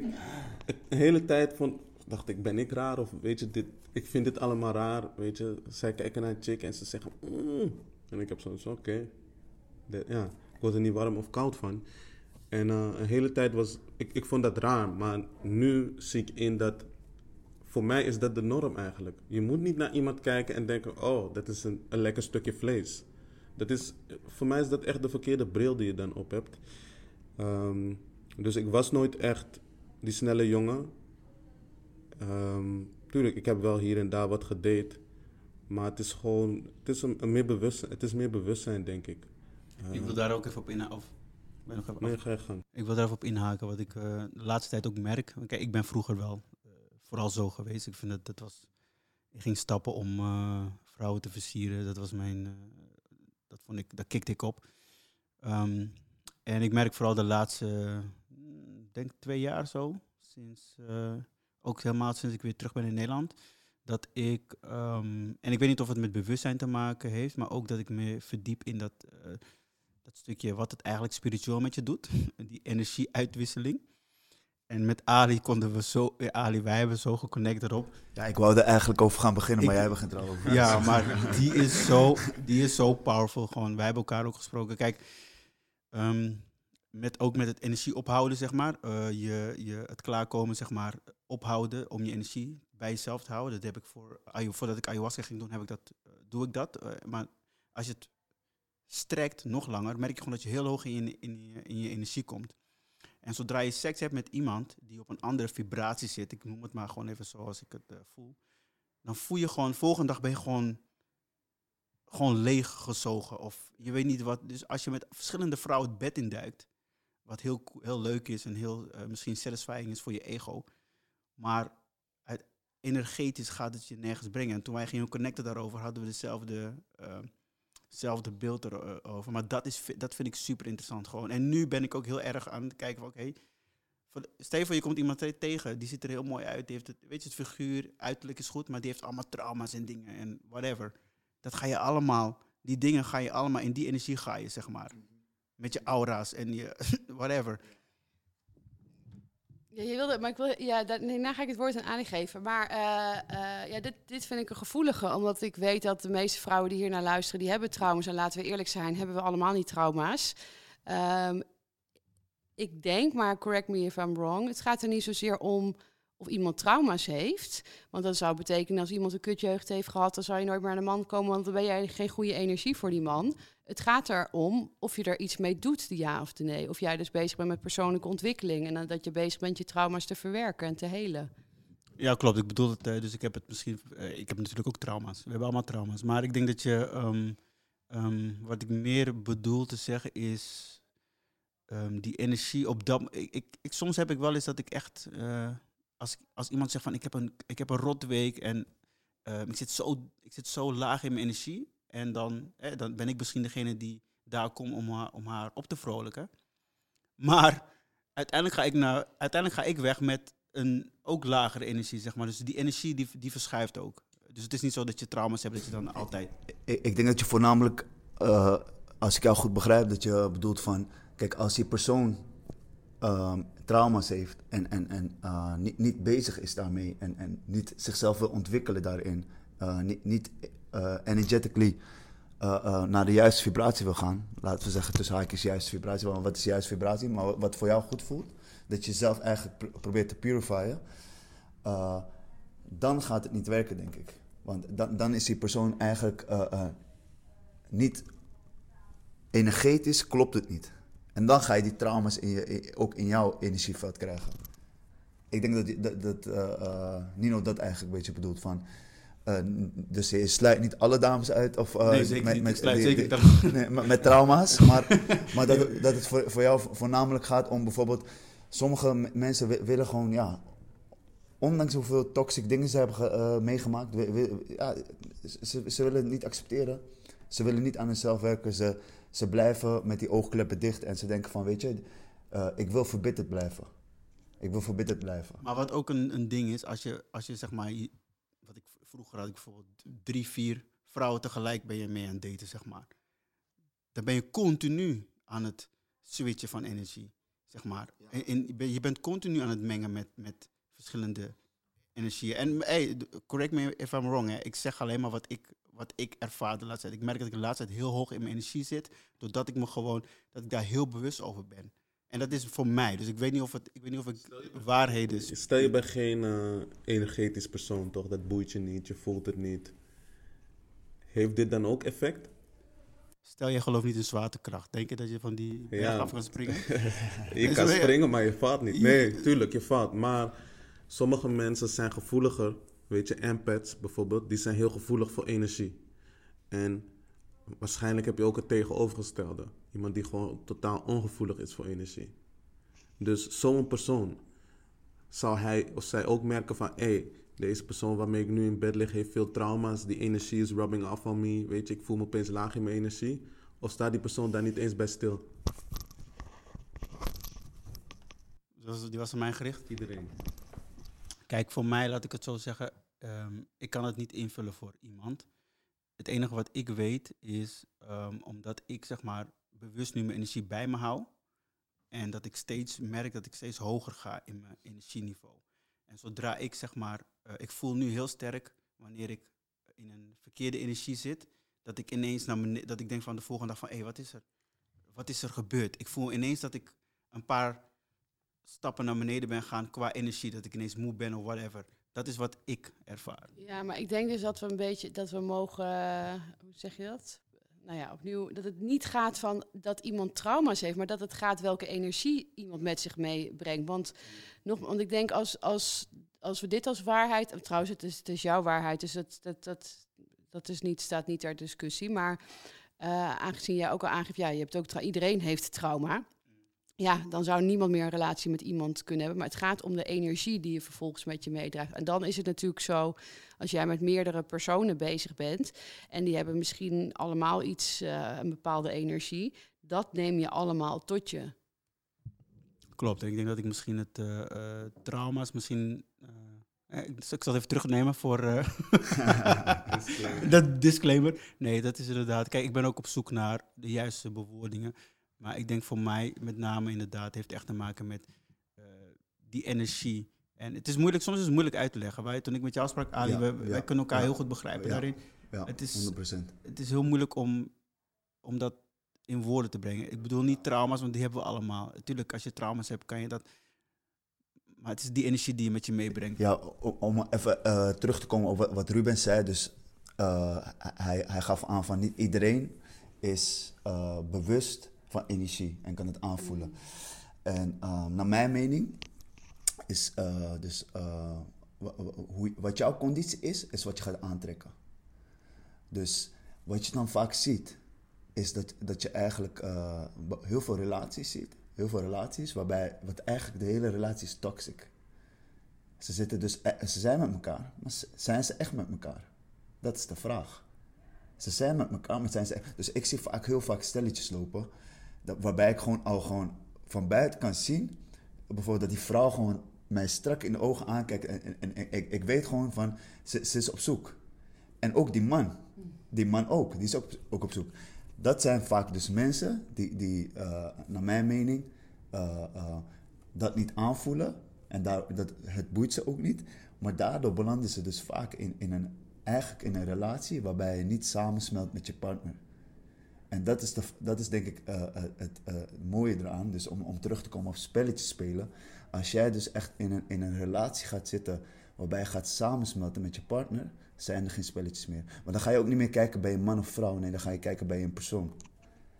de hele tijd vond, dacht ik, ben ik raar? Of weet je, dit, ik vind dit allemaal raar. Weet je, zij kijken naar een chick en ze zeggen, "Mm." En ik heb zoiets van, oké. Ja, ik word er niet warm of koud van. En eh, een hele tijd was, ik, ik vond dat raar. Maar nu zie ik in dat, voor mij is dat de norm eigenlijk. Je moet niet naar iemand kijken en denken, oh, dat is een, een lekker stukje vlees. Dat is, voor mij is dat echt de verkeerde bril die je dan op hebt. Ehm, dus ik was nooit echt die snelle jongen. Ehm, tuurlijk, ik heb wel hier en daar wat gedate. Maar het is gewoon, het is een, een meer, bewustzijn, het is meer bewustzijn, denk ik. Ik wil daar ook even op inhaken. Of, ik ben nog even Nee, af- ga je gang. Ik wil daar even op inhaken, wat ik eh, de laatste tijd ook merk. Kijk, ik ben vroeger wel eh, vooral zo geweest. Ik vind dat dat was. Ik ging stappen om eh, vrouwen te versieren. Dat was mijn. dat vond ik, daar kikte ik op. Ehm, en ik merk vooral de laatste, denk twee jaar zo, sinds eh, ook helemaal sinds ik weer terug ben in Nederland, dat ik ehm, en ik weet niet of het met bewustzijn te maken heeft, maar ook dat ik me verdiep in dat eh, dat stukje wat het eigenlijk spiritueel met je doet, die energieuitwisseling. En met Ali konden we zo, ja, Ali, wij hebben zo geconnect erop. Ja, ik wou er eigenlijk over gaan beginnen, maar Ik- jij begint erover. Ja, maar die is zo, die is zo powerful. Gewoon, wij hebben elkaar ook gesproken. Kijk, ehm, met, ook met het energie ophouden, zeg maar. eh, je, je, het klaarkomen, zeg maar, ophouden om je energie bij jezelf te houden. Dat heb ik voor, voordat ik ayahuasca ging doen, heb ik dat, eh, doe ik dat. Eh, maar als je het strekt nog langer, merk je gewoon dat je heel hoog in je, in je, in je energie komt. En zodra je seks hebt met iemand die op een andere vibratie zit, ik noem het maar gewoon even zoals ik het voel, dan voel je gewoon, volgende dag ben je gewoon, gewoon leeg gezogen. Of je weet niet wat. Dus als je met verschillende vrouwen het bed induikt, wat heel, heel leuk is en heel eh, misschien satisfying is voor je ego, maar uit, energetisch gaat het je nergens brengen. En toen wij gingen connecten daarover, hadden we dezelfde, eh, hetzelfde beeld erover. Maar dat, is, dat vind ik super interessant gewoon. En nu ben ik ook heel erg aan het kijken van, oké, Stel je je komt iemand te- tegen, die ziet er heel mooi uit. Die heeft het, weet je, het figuur, uiterlijk is goed, maar die heeft allemaal trauma's en dingen en whatever. Dat ga je allemaal, die dingen ga je allemaal, in die energie ga je, zeg maar. Met je aura's en je, whatever. Ja, je wilde, maar ik wil, ja, nee, nou ga ik het woord aan Ali geven. Maar eh, eh, ja, dit, dit vind ik een gevoelige, omdat ik weet dat de meeste vrouwen die hier naar luisteren, die hebben trauma's. En laten we eerlijk zijn, hebben we allemaal niet trauma's. Ehm, ik denk, maar correct me if I'm wrong, het gaat er niet zozeer om of iemand trauma's heeft. Want dat zou betekenen als iemand een kutjeugd heeft gehad, dan zou je nooit meer aan de man komen, want dan ben jij geen goede energie voor die man. Het gaat erom of je er iets mee doet, de ja of de nee. Of jij dus bezig bent met persoonlijke ontwikkeling en dat je bezig bent je trauma's te verwerken en te helen. Ja, klopt. Ik bedoel het, eh, dus ik heb het misschien, eh, ik heb natuurlijk ook trauma's. We hebben allemaal trauma's. Maar ik denk dat je, ehm, ehm, wat ik meer bedoel te zeggen is, ehm, die energie op dat, ik, ik, ik, soms heb ik wel eens dat ik echt, eh, als, als iemand zegt van ik heb een, ik heb een rotweek en ehm, ik, zit zo, ik zit zo laag in mijn energie, En dan, dan ben ik misschien degene die daar komt om haar, om haar op te vrolijken. Maar uiteindelijk ga ik, naar, uiteindelijk ga ik weg met een ook lagere energie, zeg maar. Dus die energie die, die verschuift ook. Dus het is niet zo dat je trauma's hebt dat je dan altijd... Ik, ik denk dat je voornamelijk, eh, als ik jou goed begrijp, dat je bedoelt van, kijk, als die persoon ehm, trauma's heeft en, en, en eh, niet, niet bezig is daarmee en, en niet zichzelf wil ontwikkelen daarin, eh, niet, niet eh, energetically naar de juiste vibratie wil gaan, laten we zeggen tussen haakjes juiste vibratie, wat is juiste vibratie, maar wat- voor jou goed voelt, dat je zelf eigenlijk pro- probeert te purifyen, dan gaat het niet werken, denk ik. Want dan, dan is die persoon eigenlijk niet energetisch, klopt het niet. En dan ga je die trauma's in je, in- ook in jouw energieveld krijgen. Ik denk dat, dat, dat eh, eh, Nino dat eigenlijk een beetje bedoelt van. eh, dus je sluit niet alle dames uit. Of, Nee, zeker niet. Ik sluit die- zeker die- niet nee, met, met trauma's. Maar, maar dat, het- dat het voor, voor jou voornamelijk gaat om bijvoorbeeld. Sommige mensen wi- willen gewoon, ja. Ondanks hoeveel toxic dingen ze hebben ge- meegemaakt. ja, ze, ze willen het niet accepteren. Ze willen niet aan hunzelf werken. Ze, ze blijven met die oogkleppen dicht. En ze denken van, weet je, eh, ik wil verbitterd blijven. Ik wil verbitterd blijven. Maar wat ook een, een ding is, als je, als je zeg maar, wat ik vroeger had ik bijvoorbeeld drie, vier vrouwen tegelijk ben je mee aan het daten, zeg maar. Dan ben je continu aan het switchen van energie, zeg maar. En, en je bent- je bent continu aan het mengen met, met verschillende energieën. En hey, correct me if I'm wrong, hè. ik zeg alleen maar wat ik, wat ik ervaar de laatste tijd. Ik merk dat ik de laatste tijd heel hoog in mijn energie zit, doordat ik me gewoon, dat ik daar heel bewust over ben. En dat is voor mij, dus ik weet niet of het, ik weet niet of ik waarheden is. Stel je bent geen eh, energetisch persoon, toch? Dat boeit je niet, je voelt het niet. Heeft dit dan ook effect? Stel je gelooft niet in zwaartekracht. Denk je dat je van die berg Ja. af kan springen? Je kan springen, maar je valt niet. Nee, tuurlijk, je valt. Maar sommige mensen zijn gevoeliger. Weet je, empaths bijvoorbeeld, die zijn heel gevoelig voor energie. En waarschijnlijk heb je ook het tegenovergestelde. Iemand die gewoon totaal ongevoelig is voor energie. Dus zo'n persoon, zal hij of zij ook merken van... hé, hey, deze persoon waarmee ik nu in bed lig heeft veel trauma's. Die energie is rubbing off van me. Weet je, ik voel me opeens laag in mijn energie. Of staat die persoon daar niet eens bij stil? Die was aan mij gericht. Iedereen. Kijk, voor mij, laat ik het zo zeggen, ehm, ik kan het niet invullen voor iemand. Het enige wat ik weet is, ehm, omdat ik zeg maar bewust nu mijn energie bij me hou. En dat ik steeds merk dat ik steeds hoger ga in mijn energieniveau. En zodra ik zeg maar, eh, ik voel nu heel sterk wanneer ik in een verkeerde energie zit, dat ik ineens naar beneden, dat ik denk van de volgende dag van, hé, wat is er? Wat is er gebeurd? Ik voel ineens dat ik een paar stappen naar beneden ben gaan qua energie, dat ik ineens moe ben of whatever. Dat is wat ik ervaar. Ja, maar ik denk dus dat we een beetje dat we mogen, eh, hoe zeg je dat? Nou ja, opnieuw, dat het niet gaat van dat iemand trauma's heeft, maar dat het gaat welke energie iemand met zich meebrengt. Want, nog, want ik denk als, als, als we dit als waarheid, en trouwens, het is, jouw waarheid, dus dat, dat, dat, dat is niet, staat niet ter discussie. Maar eh, aangezien jij ook al aangeeft, ja, je hebt ook iedereen heeft trauma. Ja, dan zou niemand meer een relatie met iemand kunnen hebben. Maar het gaat om de energie die je vervolgens met je meedraagt. En dan is het natuurlijk zo, als jij met meerdere personen bezig bent en die hebben misschien allemaal iets, eh, een bepaalde energie, dat neem je allemaal tot je. Klopt. En ik denk dat ik misschien het eh, eh, trauma's misschien. ik, ik zal het even terugnemen voor eh, dat disclaimer. Nee, dat is inderdaad. Kijk, ik ben ook op zoek naar de juiste bewoordingen. Maar ik denk voor mij met name inderdaad heeft echt te maken met eh, die energie. En het is moeilijk, soms is het moeilijk uit te leggen. Wij, toen ik met jou sprak, Ali, Ja, wij, ja, wij kunnen elkaar ja. heel goed begrijpen daarin. Ja, Het is- 100%. Het is heel moeilijk om, om dat in woorden te brengen. Ik bedoel niet trauma's, want die hebben we allemaal. Natuurlijk, als je trauma's hebt, kan je dat... Maar het is die energie die je met je meebrengt. Ja, om even eh, terug te komen op wat- Ruben zei. Dus eh, hij, hij gaf aan van niet iedereen is bewust van energie en kan het aanvoelen. En eh, naar mijn mening is eh, dus eh, hoe, wat jouw conditie is, is wat je gaat aantrekken. Dus wat je dan vaak ziet, is dat, dat je eigenlijk eh, heel veel relaties ziet. Heel veel relaties waarbij, wat eigenlijk de hele relatie is toxic. Ze, zitten dus, ze zijn met elkaar, maar zijn ze echt met elkaar? Dat is de vraag. Ze zijn met elkaar, maar zijn ze echt- Dus ik zie vaak heel vaak stelletjes lopen, dat, waarbij ik gewoon al gewoon van buiten kan zien, bijvoorbeeld dat die vrouw gewoon mij strak in de ogen aankijkt en, en, ik weet gewoon van, ze, ze is op zoek. En ook die man, die man ook, die is ook, ook op zoek. Dat zijn vaak dus mensen die, die eh, naar mijn mening, eh, eh, dat niet aanvoelen. En daar, dat, het boeit ze ook niet. Maar daardoor belanden ze dus vaak in, in een, eigenlijk in een relatie waarbij je niet samensmelt met je partner. En dat is, de, dat is denk ik eh, eh, het eh, mooie eraan. Dus om, om terug te komen op spelletjes spelen. Als jij dus echt in een, in een relatie gaat zitten waarbij je gaat samensmelten met je partner, zijn er geen spelletjes meer. Maar dan ga je ook niet meer kijken bij een man of vrouw. Nee, dan ga je kijken bij een persoon.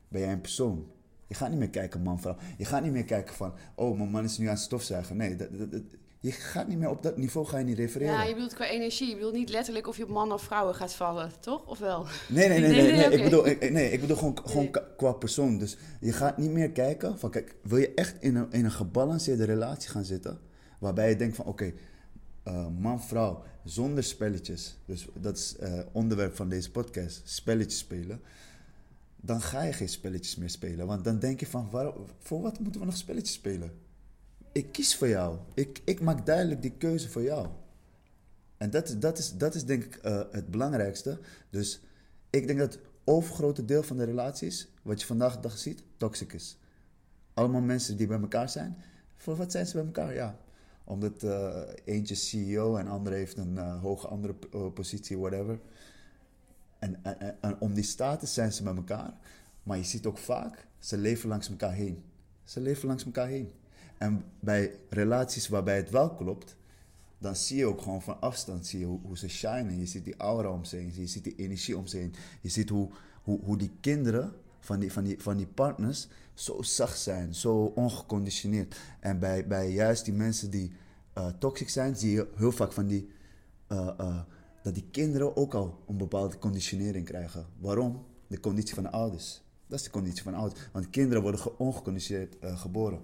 Ben jij een persoon? Je gaat niet meer kijken man-vrouw. Je gaat niet meer kijken van, oh, mijn man is nu aan het stofzuigen. Nee, dat, dat- je gaat niet meer op dat niveau ga je niet refereren. Ja, je bedoelt qua energie. Je bedoelt niet letterlijk of je op mannen of vrouwen gaat vallen, toch? Of wel? Nee, nee, nee, Nee, nee. nee, nee. oké. Ik, bedoel, ik, nee ik bedoel gewoon, gewoon qua persoon. Dus je gaat niet meer kijken van, kijk, wil je echt in een, in een gebalanceerde relatie gaan zitten, waarbij je denkt van, oké, eh, man-vrouw, zonder spelletjes, dus dat is eh onderwerp van deze podcast, spelletjes spelen, dan ga je geen spelletjes meer spelen. Want dan denk je van, waar, voor wat moeten we nog spelletjes spelen? Ik kies voor jou. Ik, ik maak duidelijk die keuze voor jou. En dat is, dat is, dat is denk ik eh, het belangrijkste. Dus ik denk dat het overgrote deel van de relaties, wat je vandaag de dag ziet, toxic is. Allemaal mensen die bij elkaar zijn. Voor wat zijn ze bij elkaar? Ja, omdat eh, eentje CEO en andere heeft een eh, hoge andere positie, whatever. En, en, en- en om die status zijn ze bij elkaar. Maar je ziet ook vaak, ze leven langs elkaar heen. Ze leven langs elkaar heen. En bij relaties waarbij het wel klopt, dan zie je ook gewoon van afstand zie je hoe, ze shinen. Je ziet die aura om ze heen, je ziet die energie om ze heen. Je ziet hoe, hoe, hoe die kinderen van die, van, die, van die partners zo zacht zijn, zo ongeconditioneerd. En bij, bij juist die mensen die eh toxic zijn, zie je heel vaak van die, eh, eh, dat die kinderen ook al een bepaalde conditionering krijgen. Waarom? De conditie van de ouders. Dat is de conditie van de ouders. Want kinderen worden ge- ongeconditioneerd geboren.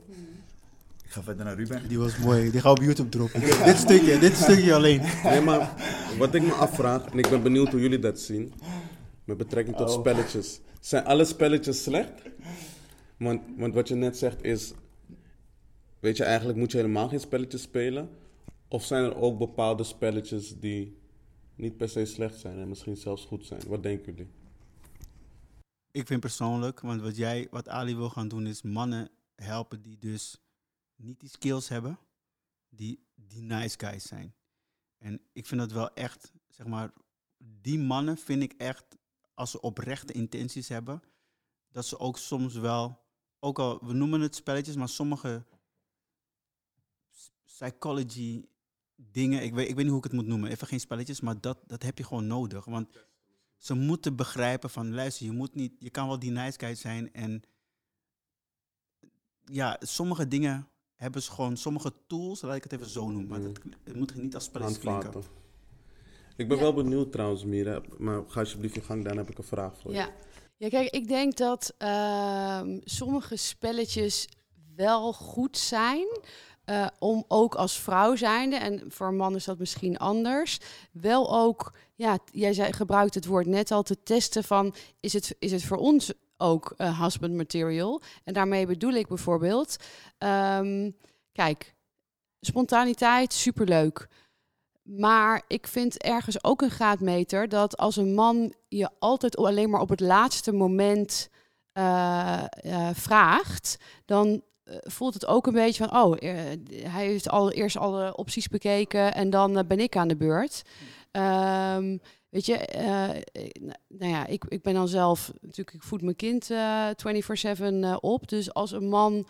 Ik ga verder naar Ruben. Die was mooi. Die gaan we op YouTube droppen. dit stukje, dit stukje alleen. Nee, maar wat ik me afvraag, en ik ben benieuwd hoe jullie dat zien, met betrekking tot Oh. spelletjes. Zijn alle spelletjes slecht? Want, want wat je net zegt is, weet je, eigenlijk moet je helemaal geen spelletjes spelen. Of zijn er ook bepaalde spelletjes die niet per se slecht zijn en misschien zelfs goed zijn? Wat denken jullie? Ik vind persoonlijk, want wat jij, wat Ali wil gaan doen, is mannen helpen die dus niet die skills hebben, die, die nice guys zijn. En ik vind dat wel echt, zeg maar, die mannen vind ik echt, als ze oprechte intenties hebben, dat ze ook soms wel, ook al, we noemen het spelletjes, maar sommige psychology dingen, ik weet, ik weet niet hoe ik het moet noemen, even geen spelletjes, maar dat, dat heb je gewoon nodig. Want ze moeten begrijpen van, luister, je moet niet, je kan wel die nice guy zijn en ja, sommige dingen hebben ze gewoon, sommige tools, laat ik het even zo noemen, maar dat, het moet niet als spelletjes klinken. Handvaten. Ik ben Ja. wel benieuwd trouwens, Mira, maar ga alsjeblieft je gang, daarna heb ik een vraag voor je. Ja. ja, kijk, ik denk dat ehm, sommige spelletjes wel goed zijn. eh, om ook als vrouw zijnde, en voor een man is dat misschien anders, wel ook, ja, jij zei, gebruikt het woord net al, te testen van, is het, is het voor ons ook eh, husband material? En daarmee bedoel ik bijvoorbeeld, ehm, kijk, spontaniteit, superleuk. Maar ik vind ergens ook een graadmeter dat als een man je altijd alleen maar op het laatste moment eh, eh, vraagt, dan voelt het ook een beetje van, oh, hij heeft al eerst alle opties bekeken en dan ben ik aan de beurt. Ehm, weet je, eh, eh, nou ja, ik, ik ben dan zelf, natuurlijk, ik voed mijn kind eh 24-7 eh, op. Dus als een man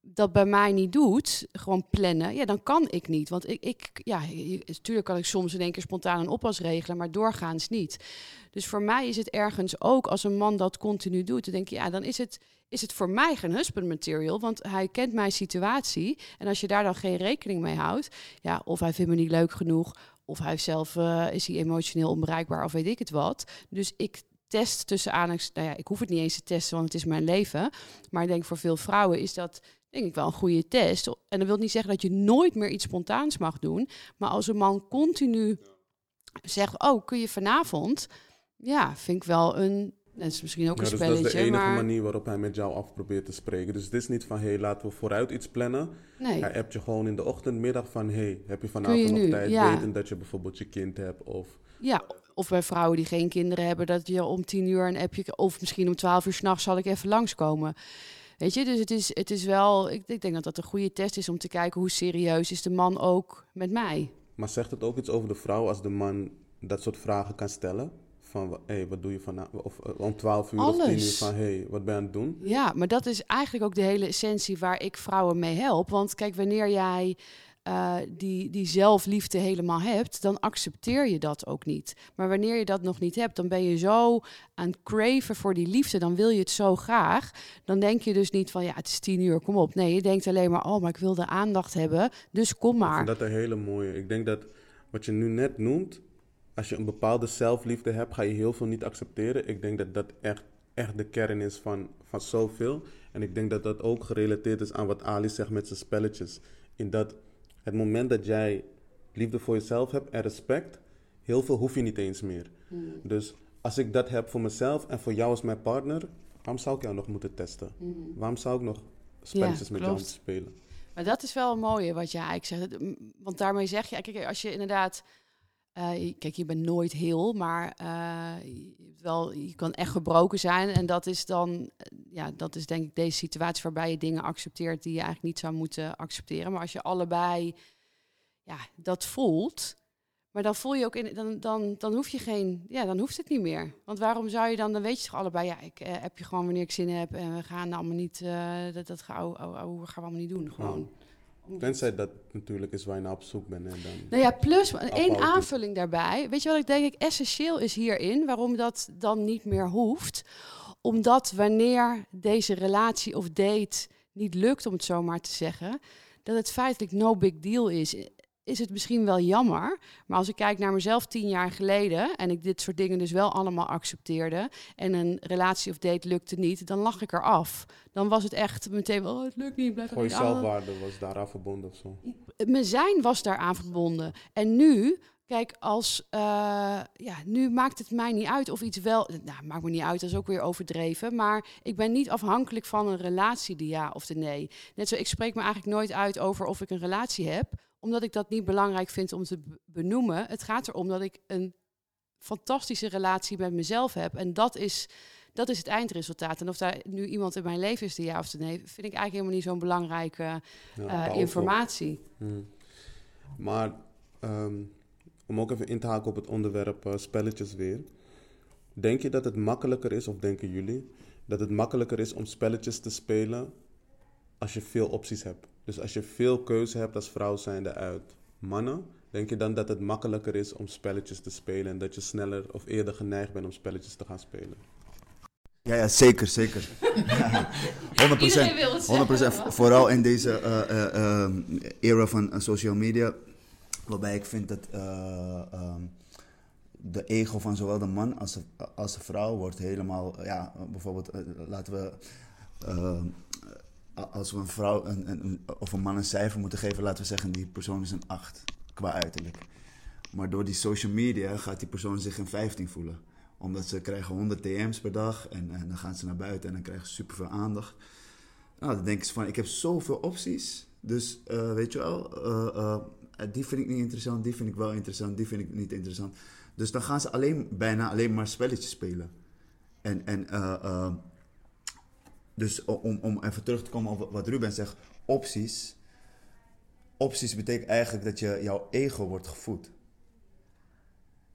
dat bij mij niet doet, gewoon plannen, ja, dan kan ik niet. Want ik, ik ja, natuurlijk kan ik soms in één keer spontaan een oppas regelen, maar doorgaans niet. Dus voor mij is het ergens ook, als een man dat continu doet, dan denk je, ja, dan is het, is het voor mij geen husband material, want hij kent mijn situatie. En als je daar dan geen rekening mee houdt, ja, of hij vindt me niet leuk genoeg, of hij zelf eh, is hij emotioneel onbereikbaar, of weet ik het wat. Dus ik test tussen aanhalingstekens, nou ja, ik hoef het niet eens te testen, want het is mijn leven. Maar ik denk voor veel vrouwen is dat denk ik wel een goede test. En dat wil niet zeggen dat je nooit meer iets spontaans mag doen. Maar als een man continu zegt, oh, kun je vanavond? Ja, vind ik wel een... Dat is misschien ook Ja, een dus dat is spelletje, de enige maar... manier waarop hij met jou af probeert te spreken. Dus het is niet van, hé, hey, laten we vooruit iets plannen. Nee. Hij appt je gewoon in de ochtend, middag van, hé, hey, heb je vanavond je nog tijd? Ja. Weten dat je bijvoorbeeld je kind hebt of... Ja, of bij vrouwen die geen kinderen hebben, dat je om tien uur een appje, of misschien om twaalf uur s'nachts zal ik even langskomen. Weet je, dus het is, het is wel, ik, ik denk dat dat een goede test is om te kijken hoe serieus is de man ook met mij. Maar zegt het ook iets over de vrouw als de man dat soort vragen kan stellen? Van, hé, hey, wat doe je vanavond? Of eh, om 12 uur of 10 uur van, hé, hey, wat ben je aan het doen? Ja, maar dat is eigenlijk ook de hele essentie waar ik vrouwen mee help. Want kijk, wanneer jij eh, die, die zelfliefde helemaal hebt, dan accepteer je dat ook niet. Maar wanneer je dat nog niet hebt, dan ben je zo aan het craven voor die liefde. Dan wil je het zo graag. Dan denk je dus niet van, ja, het is tien uur, kom op. Nee, je denkt alleen maar, oh, maar ik wil de aandacht hebben, dus kom Ik maar. vind dat een hele mooie. Ik denk dat wat je nu net noemt, als je een bepaalde zelfliefde hebt, ga je heel veel niet accepteren. Ik denk dat dat echt, echt de kern is van, van zoveel. En ik denk dat dat ook gerelateerd is aan wat Ali zegt met zijn spelletjes. In dat het moment dat jij liefde voor jezelf hebt en respect, heel veel hoef je niet eens meer. Dus als ik dat heb voor mezelf en voor jou als mijn partner, waarom zou ik jou nog moeten testen? Waarom zou ik nog spelletjes met jou moeten spelen? Maar dat is wel een mooie wat je eigenlijk zegt. Want daarmee zeg je, kijk, als je inderdaad. Eh, kijk, je bent nooit heel, maar eh, wel, je kan echt gebroken zijn. En dat is dan, eh, ja, dat is denk ik deze situatie waarbij je dingen accepteert die je eigenlijk niet zou moeten accepteren. Maar als je allebei ja, dat voelt, maar dan voel je ook in, dan, dan, dan hoef je geen, ja, dan hoeft het niet meer. Want waarom zou je dan, dan weet je toch allebei, ja, ik heb je gewoon wanneer ik zin heb en we gaan allemaal niet, dat, dat gaan, oh, oh, oh, gaan we allemaal niet doen, gewoon. Tenzij dat natuurlijk is waar je naar op zoek bent. En dan... Nou ja, plus één aanvulling daarbij. Weet je wat ik denk ik essentieel is hierin, waarom dat dan niet meer hoeft? Omdat wanneer deze relatie of date niet lukt, om het zo maar te zeggen, dat het feitelijk no big deal is. Is het misschien wel jammer, maar als ik kijk naar mezelf tien jaar geleden en ik dit soort dingen dus wel allemaal accepteerde en een relatie of date lukte niet, dan lag ik eraf. Dan was het echt meteen, oh het lukt niet, blijf Gewoon je zelfwaarde was daaraan verbonden of zo. mijn zijn was daaraan verbonden. En nu, kijk, als uh, ja, nu maakt het mij niet uit of iets wel. Nou, maakt me niet uit, dat is ook weer overdreven. Maar ik ben niet afhankelijk van een relatie, de ja of de nee. Net zo, ik spreek me eigenlijk nooit uit over of ik een relatie heb, omdat ik dat niet belangrijk vind om te benoemen. Het gaat erom dat ik een fantastische relatie met mezelf heb. En dat is. Dat is het eindresultaat. En of daar nu iemand in mijn leven is, de ja of de nee, vind ik eigenlijk helemaal niet zo'n belangrijke ja, uh, informatie. Hmm. Maar um, om ook even in te haken op het onderwerp uh, spelletjes weer. Denk je dat het makkelijker is, of denken jullie, dat het makkelijker is om spelletjes te spelen als je veel opties hebt? Dus als je veel keuze hebt als vrouw zijnde uit mannen, denk je dan dat het makkelijker is om spelletjes te spelen en dat je sneller of eerder geneigd bent om spelletjes te gaan spelen? Ja, ja zeker, zeker. 100%. 100%. Vooral in deze uh, uh, uh, era van social media, waarbij ik vind dat um, de ego van zowel de man als de, als de vrouw wordt helemaal, ja, bijvoorbeeld, laten we ehm, als we een vrouw of een man een cijfer moeten geven, laten we zeggen, die persoon is een 8 qua uiterlijk. Maar door die social media gaat die persoon zich een 15 voelen. Omdat ze krijgen 100 DM's per dag en, en dan gaan ze naar buiten en dan krijgen ze superveel aandacht. Nou, dan denken ze van, ik heb zoveel opties. Dus uh, weet je wel, uh, uh, die vind ik niet interessant, die vind ik wel interessant, die vind ik niet interessant. Dus dan gaan ze alleen, bijna alleen maar spelletjes spelen. En, en dus om, om even terug te komen op wat Ruben zegt, opties. Opties betekent eigenlijk dat je, jouw ego wordt gevoed.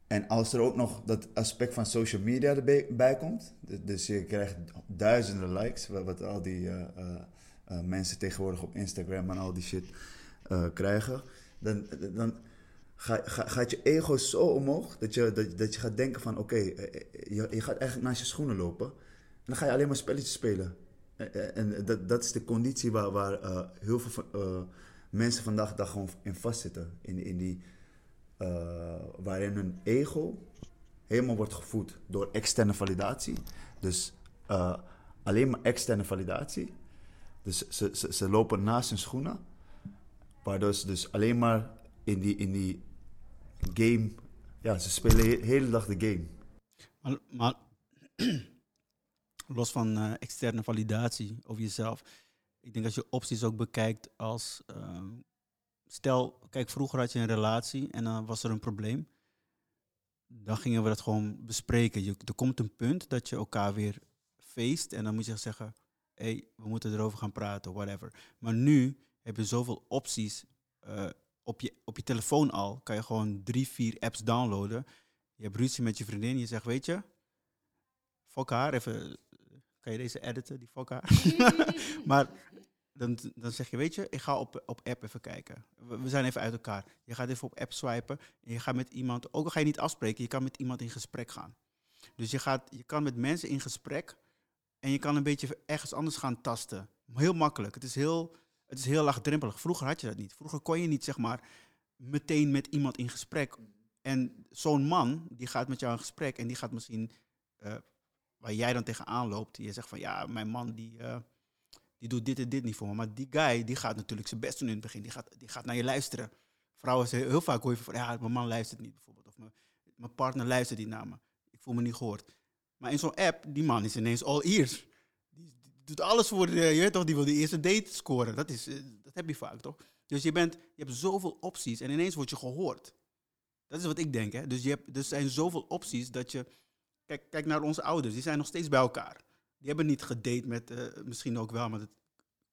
En als er ook nog dat aspect van social media erbij komt, dus je krijgt duizenden likes, wat, al die uh, uh, uh, mensen tegenwoordig op Instagram en al die shit krijgen, dan, dan ga, ga, gaat je ego zo omhoog dat je, dat, dat je gaat denken van oké, je, je gaat eigenlijk naast je schoenen lopen. En dan ga je alleen maar spelletjes spelen. En dat, dat is de conditie waar, waar uh, heel veel mensen vandaag gewoon in vastzitten. In, in die, waarin hun ego helemaal wordt gevoed door externe validatie. Dus alleen maar externe validatie. Dus ze, ze, ze lopen naast hun schoenen. Waardoor ze dus alleen maar in die, in die game... Ja, ze spelen de hele dag de game. Maar, maar los van eh, externe validatie over jezelf. Ik denk als je opties ook bekijkt als... ehm, stel, kijk, vroeger had je een relatie en dan was er een probleem. Dan gingen we dat gewoon bespreken. Je, er komt een punt dat je elkaar weer feest en dan moet je zeggen... hé, hey, we moeten erover gaan praten, whatever. Maar nu heb je zoveel opties eh, op, je, op je telefoon al. Kan je gewoon drie, vier apps downloaden. Je hebt ruzie met je vriendin. Je zegt, weet je, fuck haar. Even, kan je deze editen, die haar? maar dan, dan zeg je, weet je, ik ga op, op app even kijken. We, we zijn even uit elkaar. Je gaat even op app swipen. En je gaat met iemand, ook al ga je niet afspreken, je kan met iemand in gesprek gaan. Dus je, gaat, je kan met mensen in gesprek en je kan een beetje ergens anders gaan tasten. Heel makkelijk. Het is heel, het is heel laagdrempelig. Vroeger had je dat niet. Vroeger kon je niet, zeg maar, meteen met iemand in gesprek. En zo'n man, die gaat met jou in gesprek en die gaat misschien, eh, waar jij dan tegenaan loopt, je zegt van, ja, mijn man die, eh, die doet dit en dit niet voor me. Maar die guy, die gaat natuurlijk zijn best doen in het begin. Die gaat, die gaat naar je luisteren. Vrouwen zeggen heel vaak hoor je van, ja, mijn man luistert niet bijvoorbeeld. Of mijn, partner luistert niet naar me. Ik voel me niet gehoord. Maar in zo'n app, die man is ineens all ears. Die, die doet alles voor, de, je weet toch, die wil de eerste date scoren. Dat, is, eh, dat heb je vaak, toch? Dus je, bent, je hebt zoveel opties en ineens word je gehoord. Dat is wat ik denk, hè. Dus je hebt, er zijn zoveel opties dat je... Kijk, kijk naar onze ouders, die zijn nog steeds bij elkaar. Die hebben niet gedate met, eh, misschien ook wel, maar dat,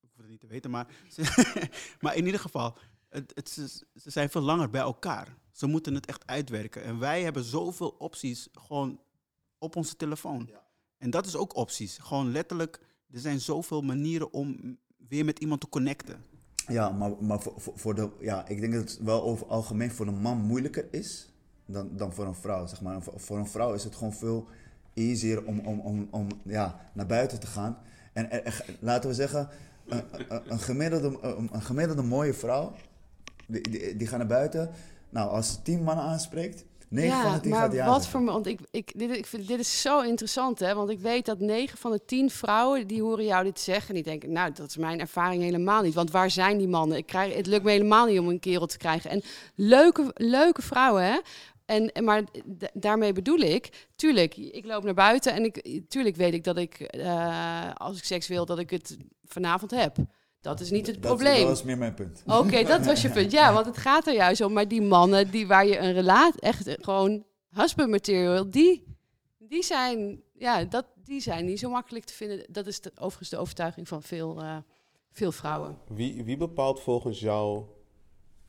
ik hoef het niet te weten. Maar, maar in ieder geval, het, het, ze, ze zijn veel langer bij elkaar. Ze moeten het echt uitwerken. En wij hebben zoveel opties gewoon op onze telefoon. En dat is ook opties. Gewoon letterlijk, er zijn zoveel manieren om weer met iemand te connecten. Ja, maar, maar voor, voor, voor de, ja, ik denk dat het wel over algemeen voor een man moeilijker is dan, dan voor een vrouw. Zeg maar. Voor, voor een vrouw is het gewoon veel easier om, om, om, om ja, naar buiten te gaan. En er- er- laten we zeggen, een, gemiddelde, een, gemiddelde mooie vrouw, die, die, die gaat naar buiten. Nou, als ze tien mannen aanspreekt, negen van de tien maar gaat die wat voor... Want ik, ik, dit, ik vind, dit is zo interessant, hè. Want ik weet dat negen van de tien vrouwen... die horen jou dit zeggen en die denken... nou, dat is mijn ervaring helemaal niet. Want waar zijn die mannen? Ik krijg, het lukt me helemaal niet om een kerel te krijgen. En leuke, leuke vrouwen, hè. En, maar daarmee bedoel ik, tuurlijk, ik loop naar buiten en ik, tuurlijk weet ik dat ik, eh, als ik seks wil, dat ik het vanavond heb. Dat is niet het Dat- probleem. Dat was meer mijn punt. Oké, dat was je punt. Ja, want het gaat er juist om. Maar die mannen die waar je een relatie, echt gewoon husband material, die, die, zijn, ja, dat, die zijn niet zo makkelijk te vinden. Dat is de, overigens de overtuiging van veel, eh, veel vrouwen. Wie, wie bepaalt volgens jou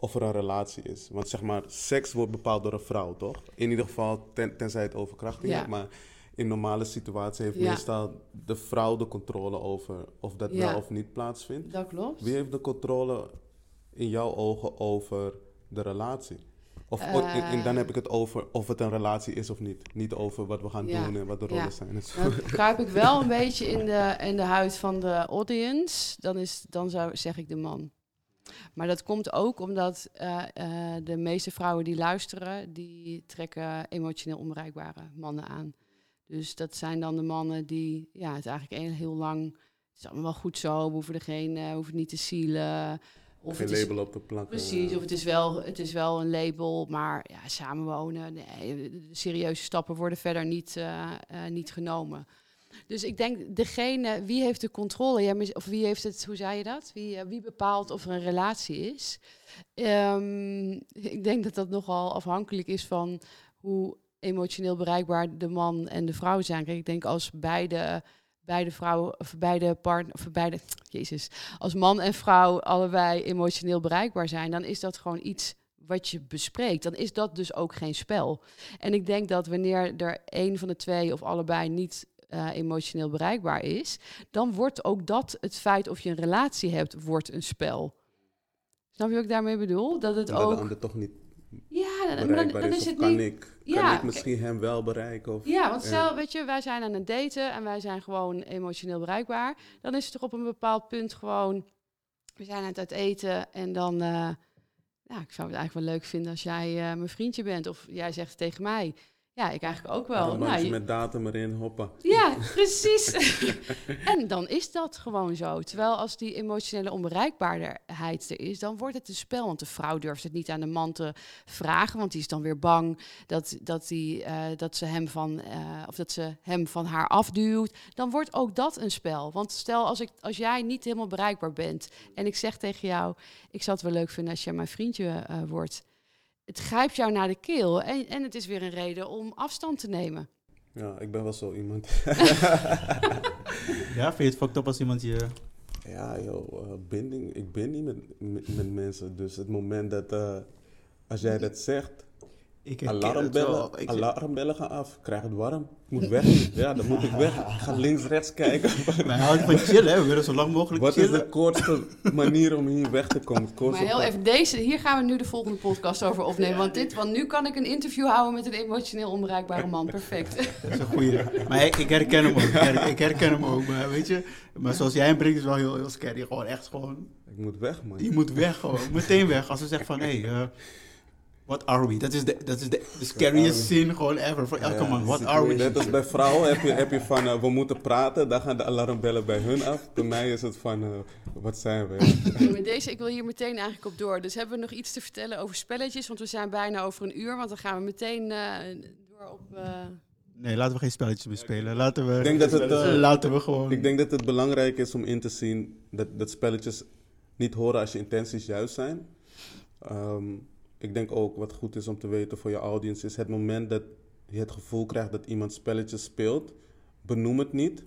of er een relatie is? Want zeg maar, seks wordt bepaald door een vrouw, toch? In ieder geval, ten, tenzij het overkrachting Ja. is. Maar in normale situatie heeft Ja. meestal de vrouw de controle over of dat Ja. wel of niet plaatsvindt. Dat klopt. Wie heeft de controle in jouw ogen over de relatie? Of, en, en dan heb ik het over of het een relatie is of niet. Niet over wat we gaan Ja. doen en wat de Ja. rollen zijn. Dan kruip ik wel een beetje in de, in de huid van de audience. Dan, is, dan zou, zeg ik de man. Maar dat komt ook omdat eh, eh, de meeste vrouwen die luisteren, die trekken emotioneel onbereikbare mannen aan. Dus dat zijn dan de mannen die, ja, het eigenlijk een- heel lang, het is allemaal wel goed zo, we hoeven er geen, we hoeven niet te zielen. Of Geen het is- label op de plank. Precies, of het is, wel, het is wel een label, maar ja, samenwonen, nee, serieuze stappen worden verder niet, niet genomen. Dus ik denk, degene, wie heeft de controle, of wie heeft het, hoe zei je dat? Wie, eh, wie bepaalt of er een relatie is? Ehm, ik denk dat dat nogal afhankelijk is van hoe emotioneel bereikbaar de man en de vrouw zijn. Ik denk als beide, beide vrouwen, of beide partner, of beide, jezus, als man en vrouw allebei emotioneel bereikbaar zijn, dan is dat gewoon iets wat je bespreekt. Dan is dat dus ook geen spel. En ik denk dat wanneer er een van de twee of allebei niet eh, emotioneel bereikbaar is, dan wordt ook dat het feit of je een relatie hebt, wordt een spel. Snap je wat ik daarmee bedoel? Dat het de ook. ander toch niet Ja, dan, dan, is. het kan niet. ik, kan ik misschien hem wel bereiken? Of, Ja, want Ja. stel, weet je, wij zijn aan het daten en wij zijn gewoon emotioneel bereikbaar. Dan is het toch op een bepaald punt gewoon, we zijn aan het uit eten en dan, eh, ja, ik zou het eigenlijk wel leuk vinden als jij eh, mijn vriendje bent. Of jij zegt tegen mij, Ja, ik eigenlijk ook wel. Nou, je- met datum erin, hoppa. Ja, precies. en dan is dat gewoon zo. Terwijl als die emotionele onbereikbaarheid er is, dan wordt het een spel. Want de vrouw durft het niet aan de man te vragen, want die is dan weer bang dat, dat, die, eh, dat, ze, hem van, eh, of dat ze hem van haar afduwt. Dan wordt ook dat een spel. Want stel, als, ik, als jij niet helemaal bereikbaar bent en ik zeg tegen jou, ik zou het wel leuk vinden als jij mijn vriendje eh, wordt. Het grijpt jou naar de keel en, en het is weer een reden om afstand te nemen. Ja, ik ben wel zo iemand. Ja, vind je het fucked up als iemand je... Ja, joh, eh, binding. Ik ben niet met, met, met mensen. Dus het moment dat, eh, als jij dat zegt, Ik alarmbellen, wel. Ik- alarmbellen gaan af. Ik krijg het warm. Ik moet weg. Ja, dan moet ik weg. Ik ga links, rechts kijken. Wij houden van chillen, hè. we willen zo lang mogelijk Wat is chillen. de kortste manier om hier weg te komen? Maar heel even, deze, hier gaan we nu de volgende podcast over opnemen. Want, dit, want nu kan ik een interview houden met een emotioneel onbereikbare man. Perfect. Dat is een goeie. Maar ik, ik herken hem ook. Ik her- Ik herken hem ook. Maar weet je, maar zoals jij hem brengt is wel heel, heel scary. Gewoon echt gewoon, Ik moet weg, man. je moet weg gewoon. Meteen weg. Als ze zeggen van, hé, hey, eh, what are we? Dat is de, dat is de, de scariest zin gewoon ever voor elke Ja, man. What are we? Net als bij vrouwen heb je, heb je van, eh, we moeten praten. Dan gaan de alarmbellen bij hun af. Bij mij is het van, eh, wat zijn we? Met deze, ik wil hier meteen eigenlijk op door. Dus hebben we nog iets te vertellen over spelletjes? Want we zijn bijna over een uur. Want dan gaan we meteen eh, door op... eh, Nee, laten we geen spelletjes meer spelen. Laten we, Ik denk dat het, laten we gewoon... Ik denk dat het belangrijk is om in te zien dat, dat spelletjes niet horen als je intenties juist zijn. Ehm, ik denk ook wat goed is om te weten voor je audience is het moment dat je het gevoel krijgt dat iemand spelletjes speelt, benoem het niet,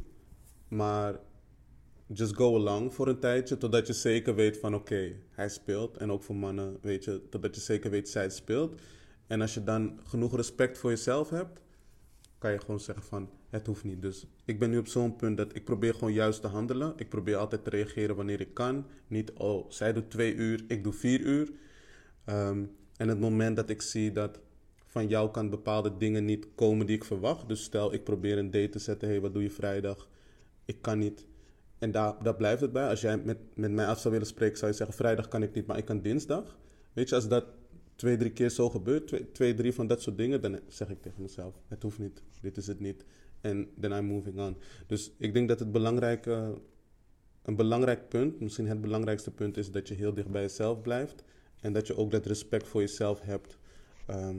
maar just go along voor een tijdje totdat je zeker weet van oké, hij speelt. En ook voor mannen weet je, totdat je zeker weet zij speelt. En als je dan genoeg respect voor jezelf hebt, kan je gewoon zeggen van het hoeft niet. Dus ik ben nu op zo'n punt dat ik probeer gewoon juist te handelen. Ik probeer altijd te reageren wanneer ik kan. Niet, oh, zij doet twee uur, ik doe vier uur. Ehm, en het moment dat ik zie dat van jou kan bepaalde dingen niet komen die ik verwacht. Dus stel, ik probeer een date te zetten. hey, wat doe je vrijdag? Ik kan niet. En daar, daar blijft het bij. Als jij met, met mij af zou willen spreken, zou je zeggen: Vrijdag kan ik niet, maar ik kan dinsdag. Weet je, als dat twee, drie keer zo gebeurt, twee, twee drie van dat soort dingen, dan zeg ik tegen mezelf: Het hoeft niet, dit is het niet. En then I'm moving on. Dus ik denk dat het belangrijke, een belangrijk punt, misschien het belangrijkste punt, is dat je heel dicht bij jezelf blijft. En dat je ook dat respect voor jezelf hebt. ehm,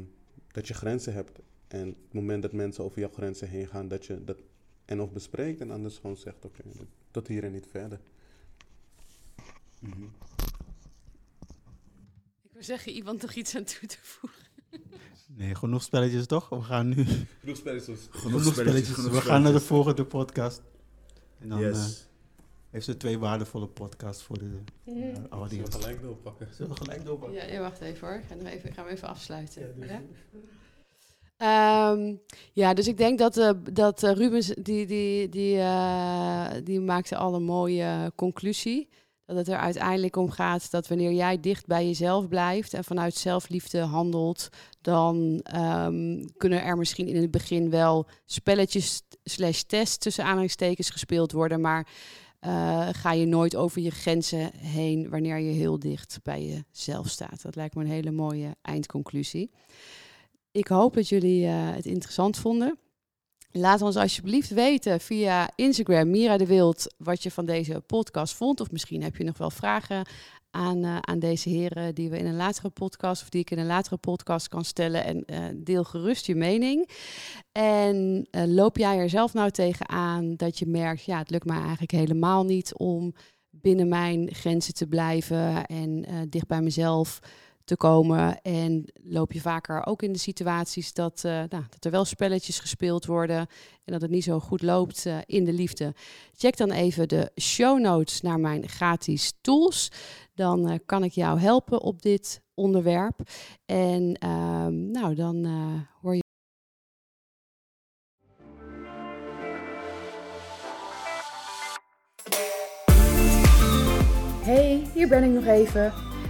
dat je grenzen hebt. En het moment dat mensen over jouw grenzen heen gaan, dat je dat en of bespreekt en anders gewoon zegt: Oké, tot hier en niet verder. ik wil zeggen, iemand nog iets aan toe te voegen. Nee, genoeg spelletjes toch? We gaan nu... Genoeg spelletjes. Genoeg spelletjes. We gaan naar de volgende podcast. En dan eh, Yes. Heeft ze twee waardevolle podcasts voor de uh, audience. gelijk doorpakken. Zullen we gelijk doorpakken? Ja, wacht even hoor. Ik ga, nog even, ik ga hem even afsluiten. Ja, Ehm, ja dus ik denk dat, eh, dat eh, Rubens, die, die, die, eh, die maakte al een mooie conclusie. Dat het er uiteindelijk om gaat dat wanneer jij dicht bij jezelf blijft en vanuit zelfliefde handelt, dan ehm, kunnen er misschien in het begin wel spelletjes slash tests tussen aanhalingstekens gespeeld worden, maar eh, ga je nooit over je grenzen heen wanneer je heel dicht bij jezelf staat. Dat lijkt me een hele mooie eindconclusie. Ik hoop dat jullie eh, het interessant vonden. Laat ons alsjeblieft weten via Instagram, Mira de Wild, wat je van deze podcast vond. Of misschien heb je nog wel vragen aan, eh, aan deze heren die we in een latere podcast, of die ik in een latere podcast kan stellen. En eh, deel gerust je mening. En eh, loop jij er zelf nou tegenaan dat je merkt, ja, het lukt mij eigenlijk helemaal niet om binnen mijn grenzen te blijven en dicht bij mezelf te komen. En loop je vaker ook in de situaties dat, eh, nou, dat er wel spelletjes gespeeld worden en dat het niet zo goed loopt eh, in de liefde. Check dan even de show notes naar mijn gratis tools. Dan eh, kan ik jou helpen op dit onderwerp. En ehm, nou, dan hoor je. Hey, hier ben ik nog even.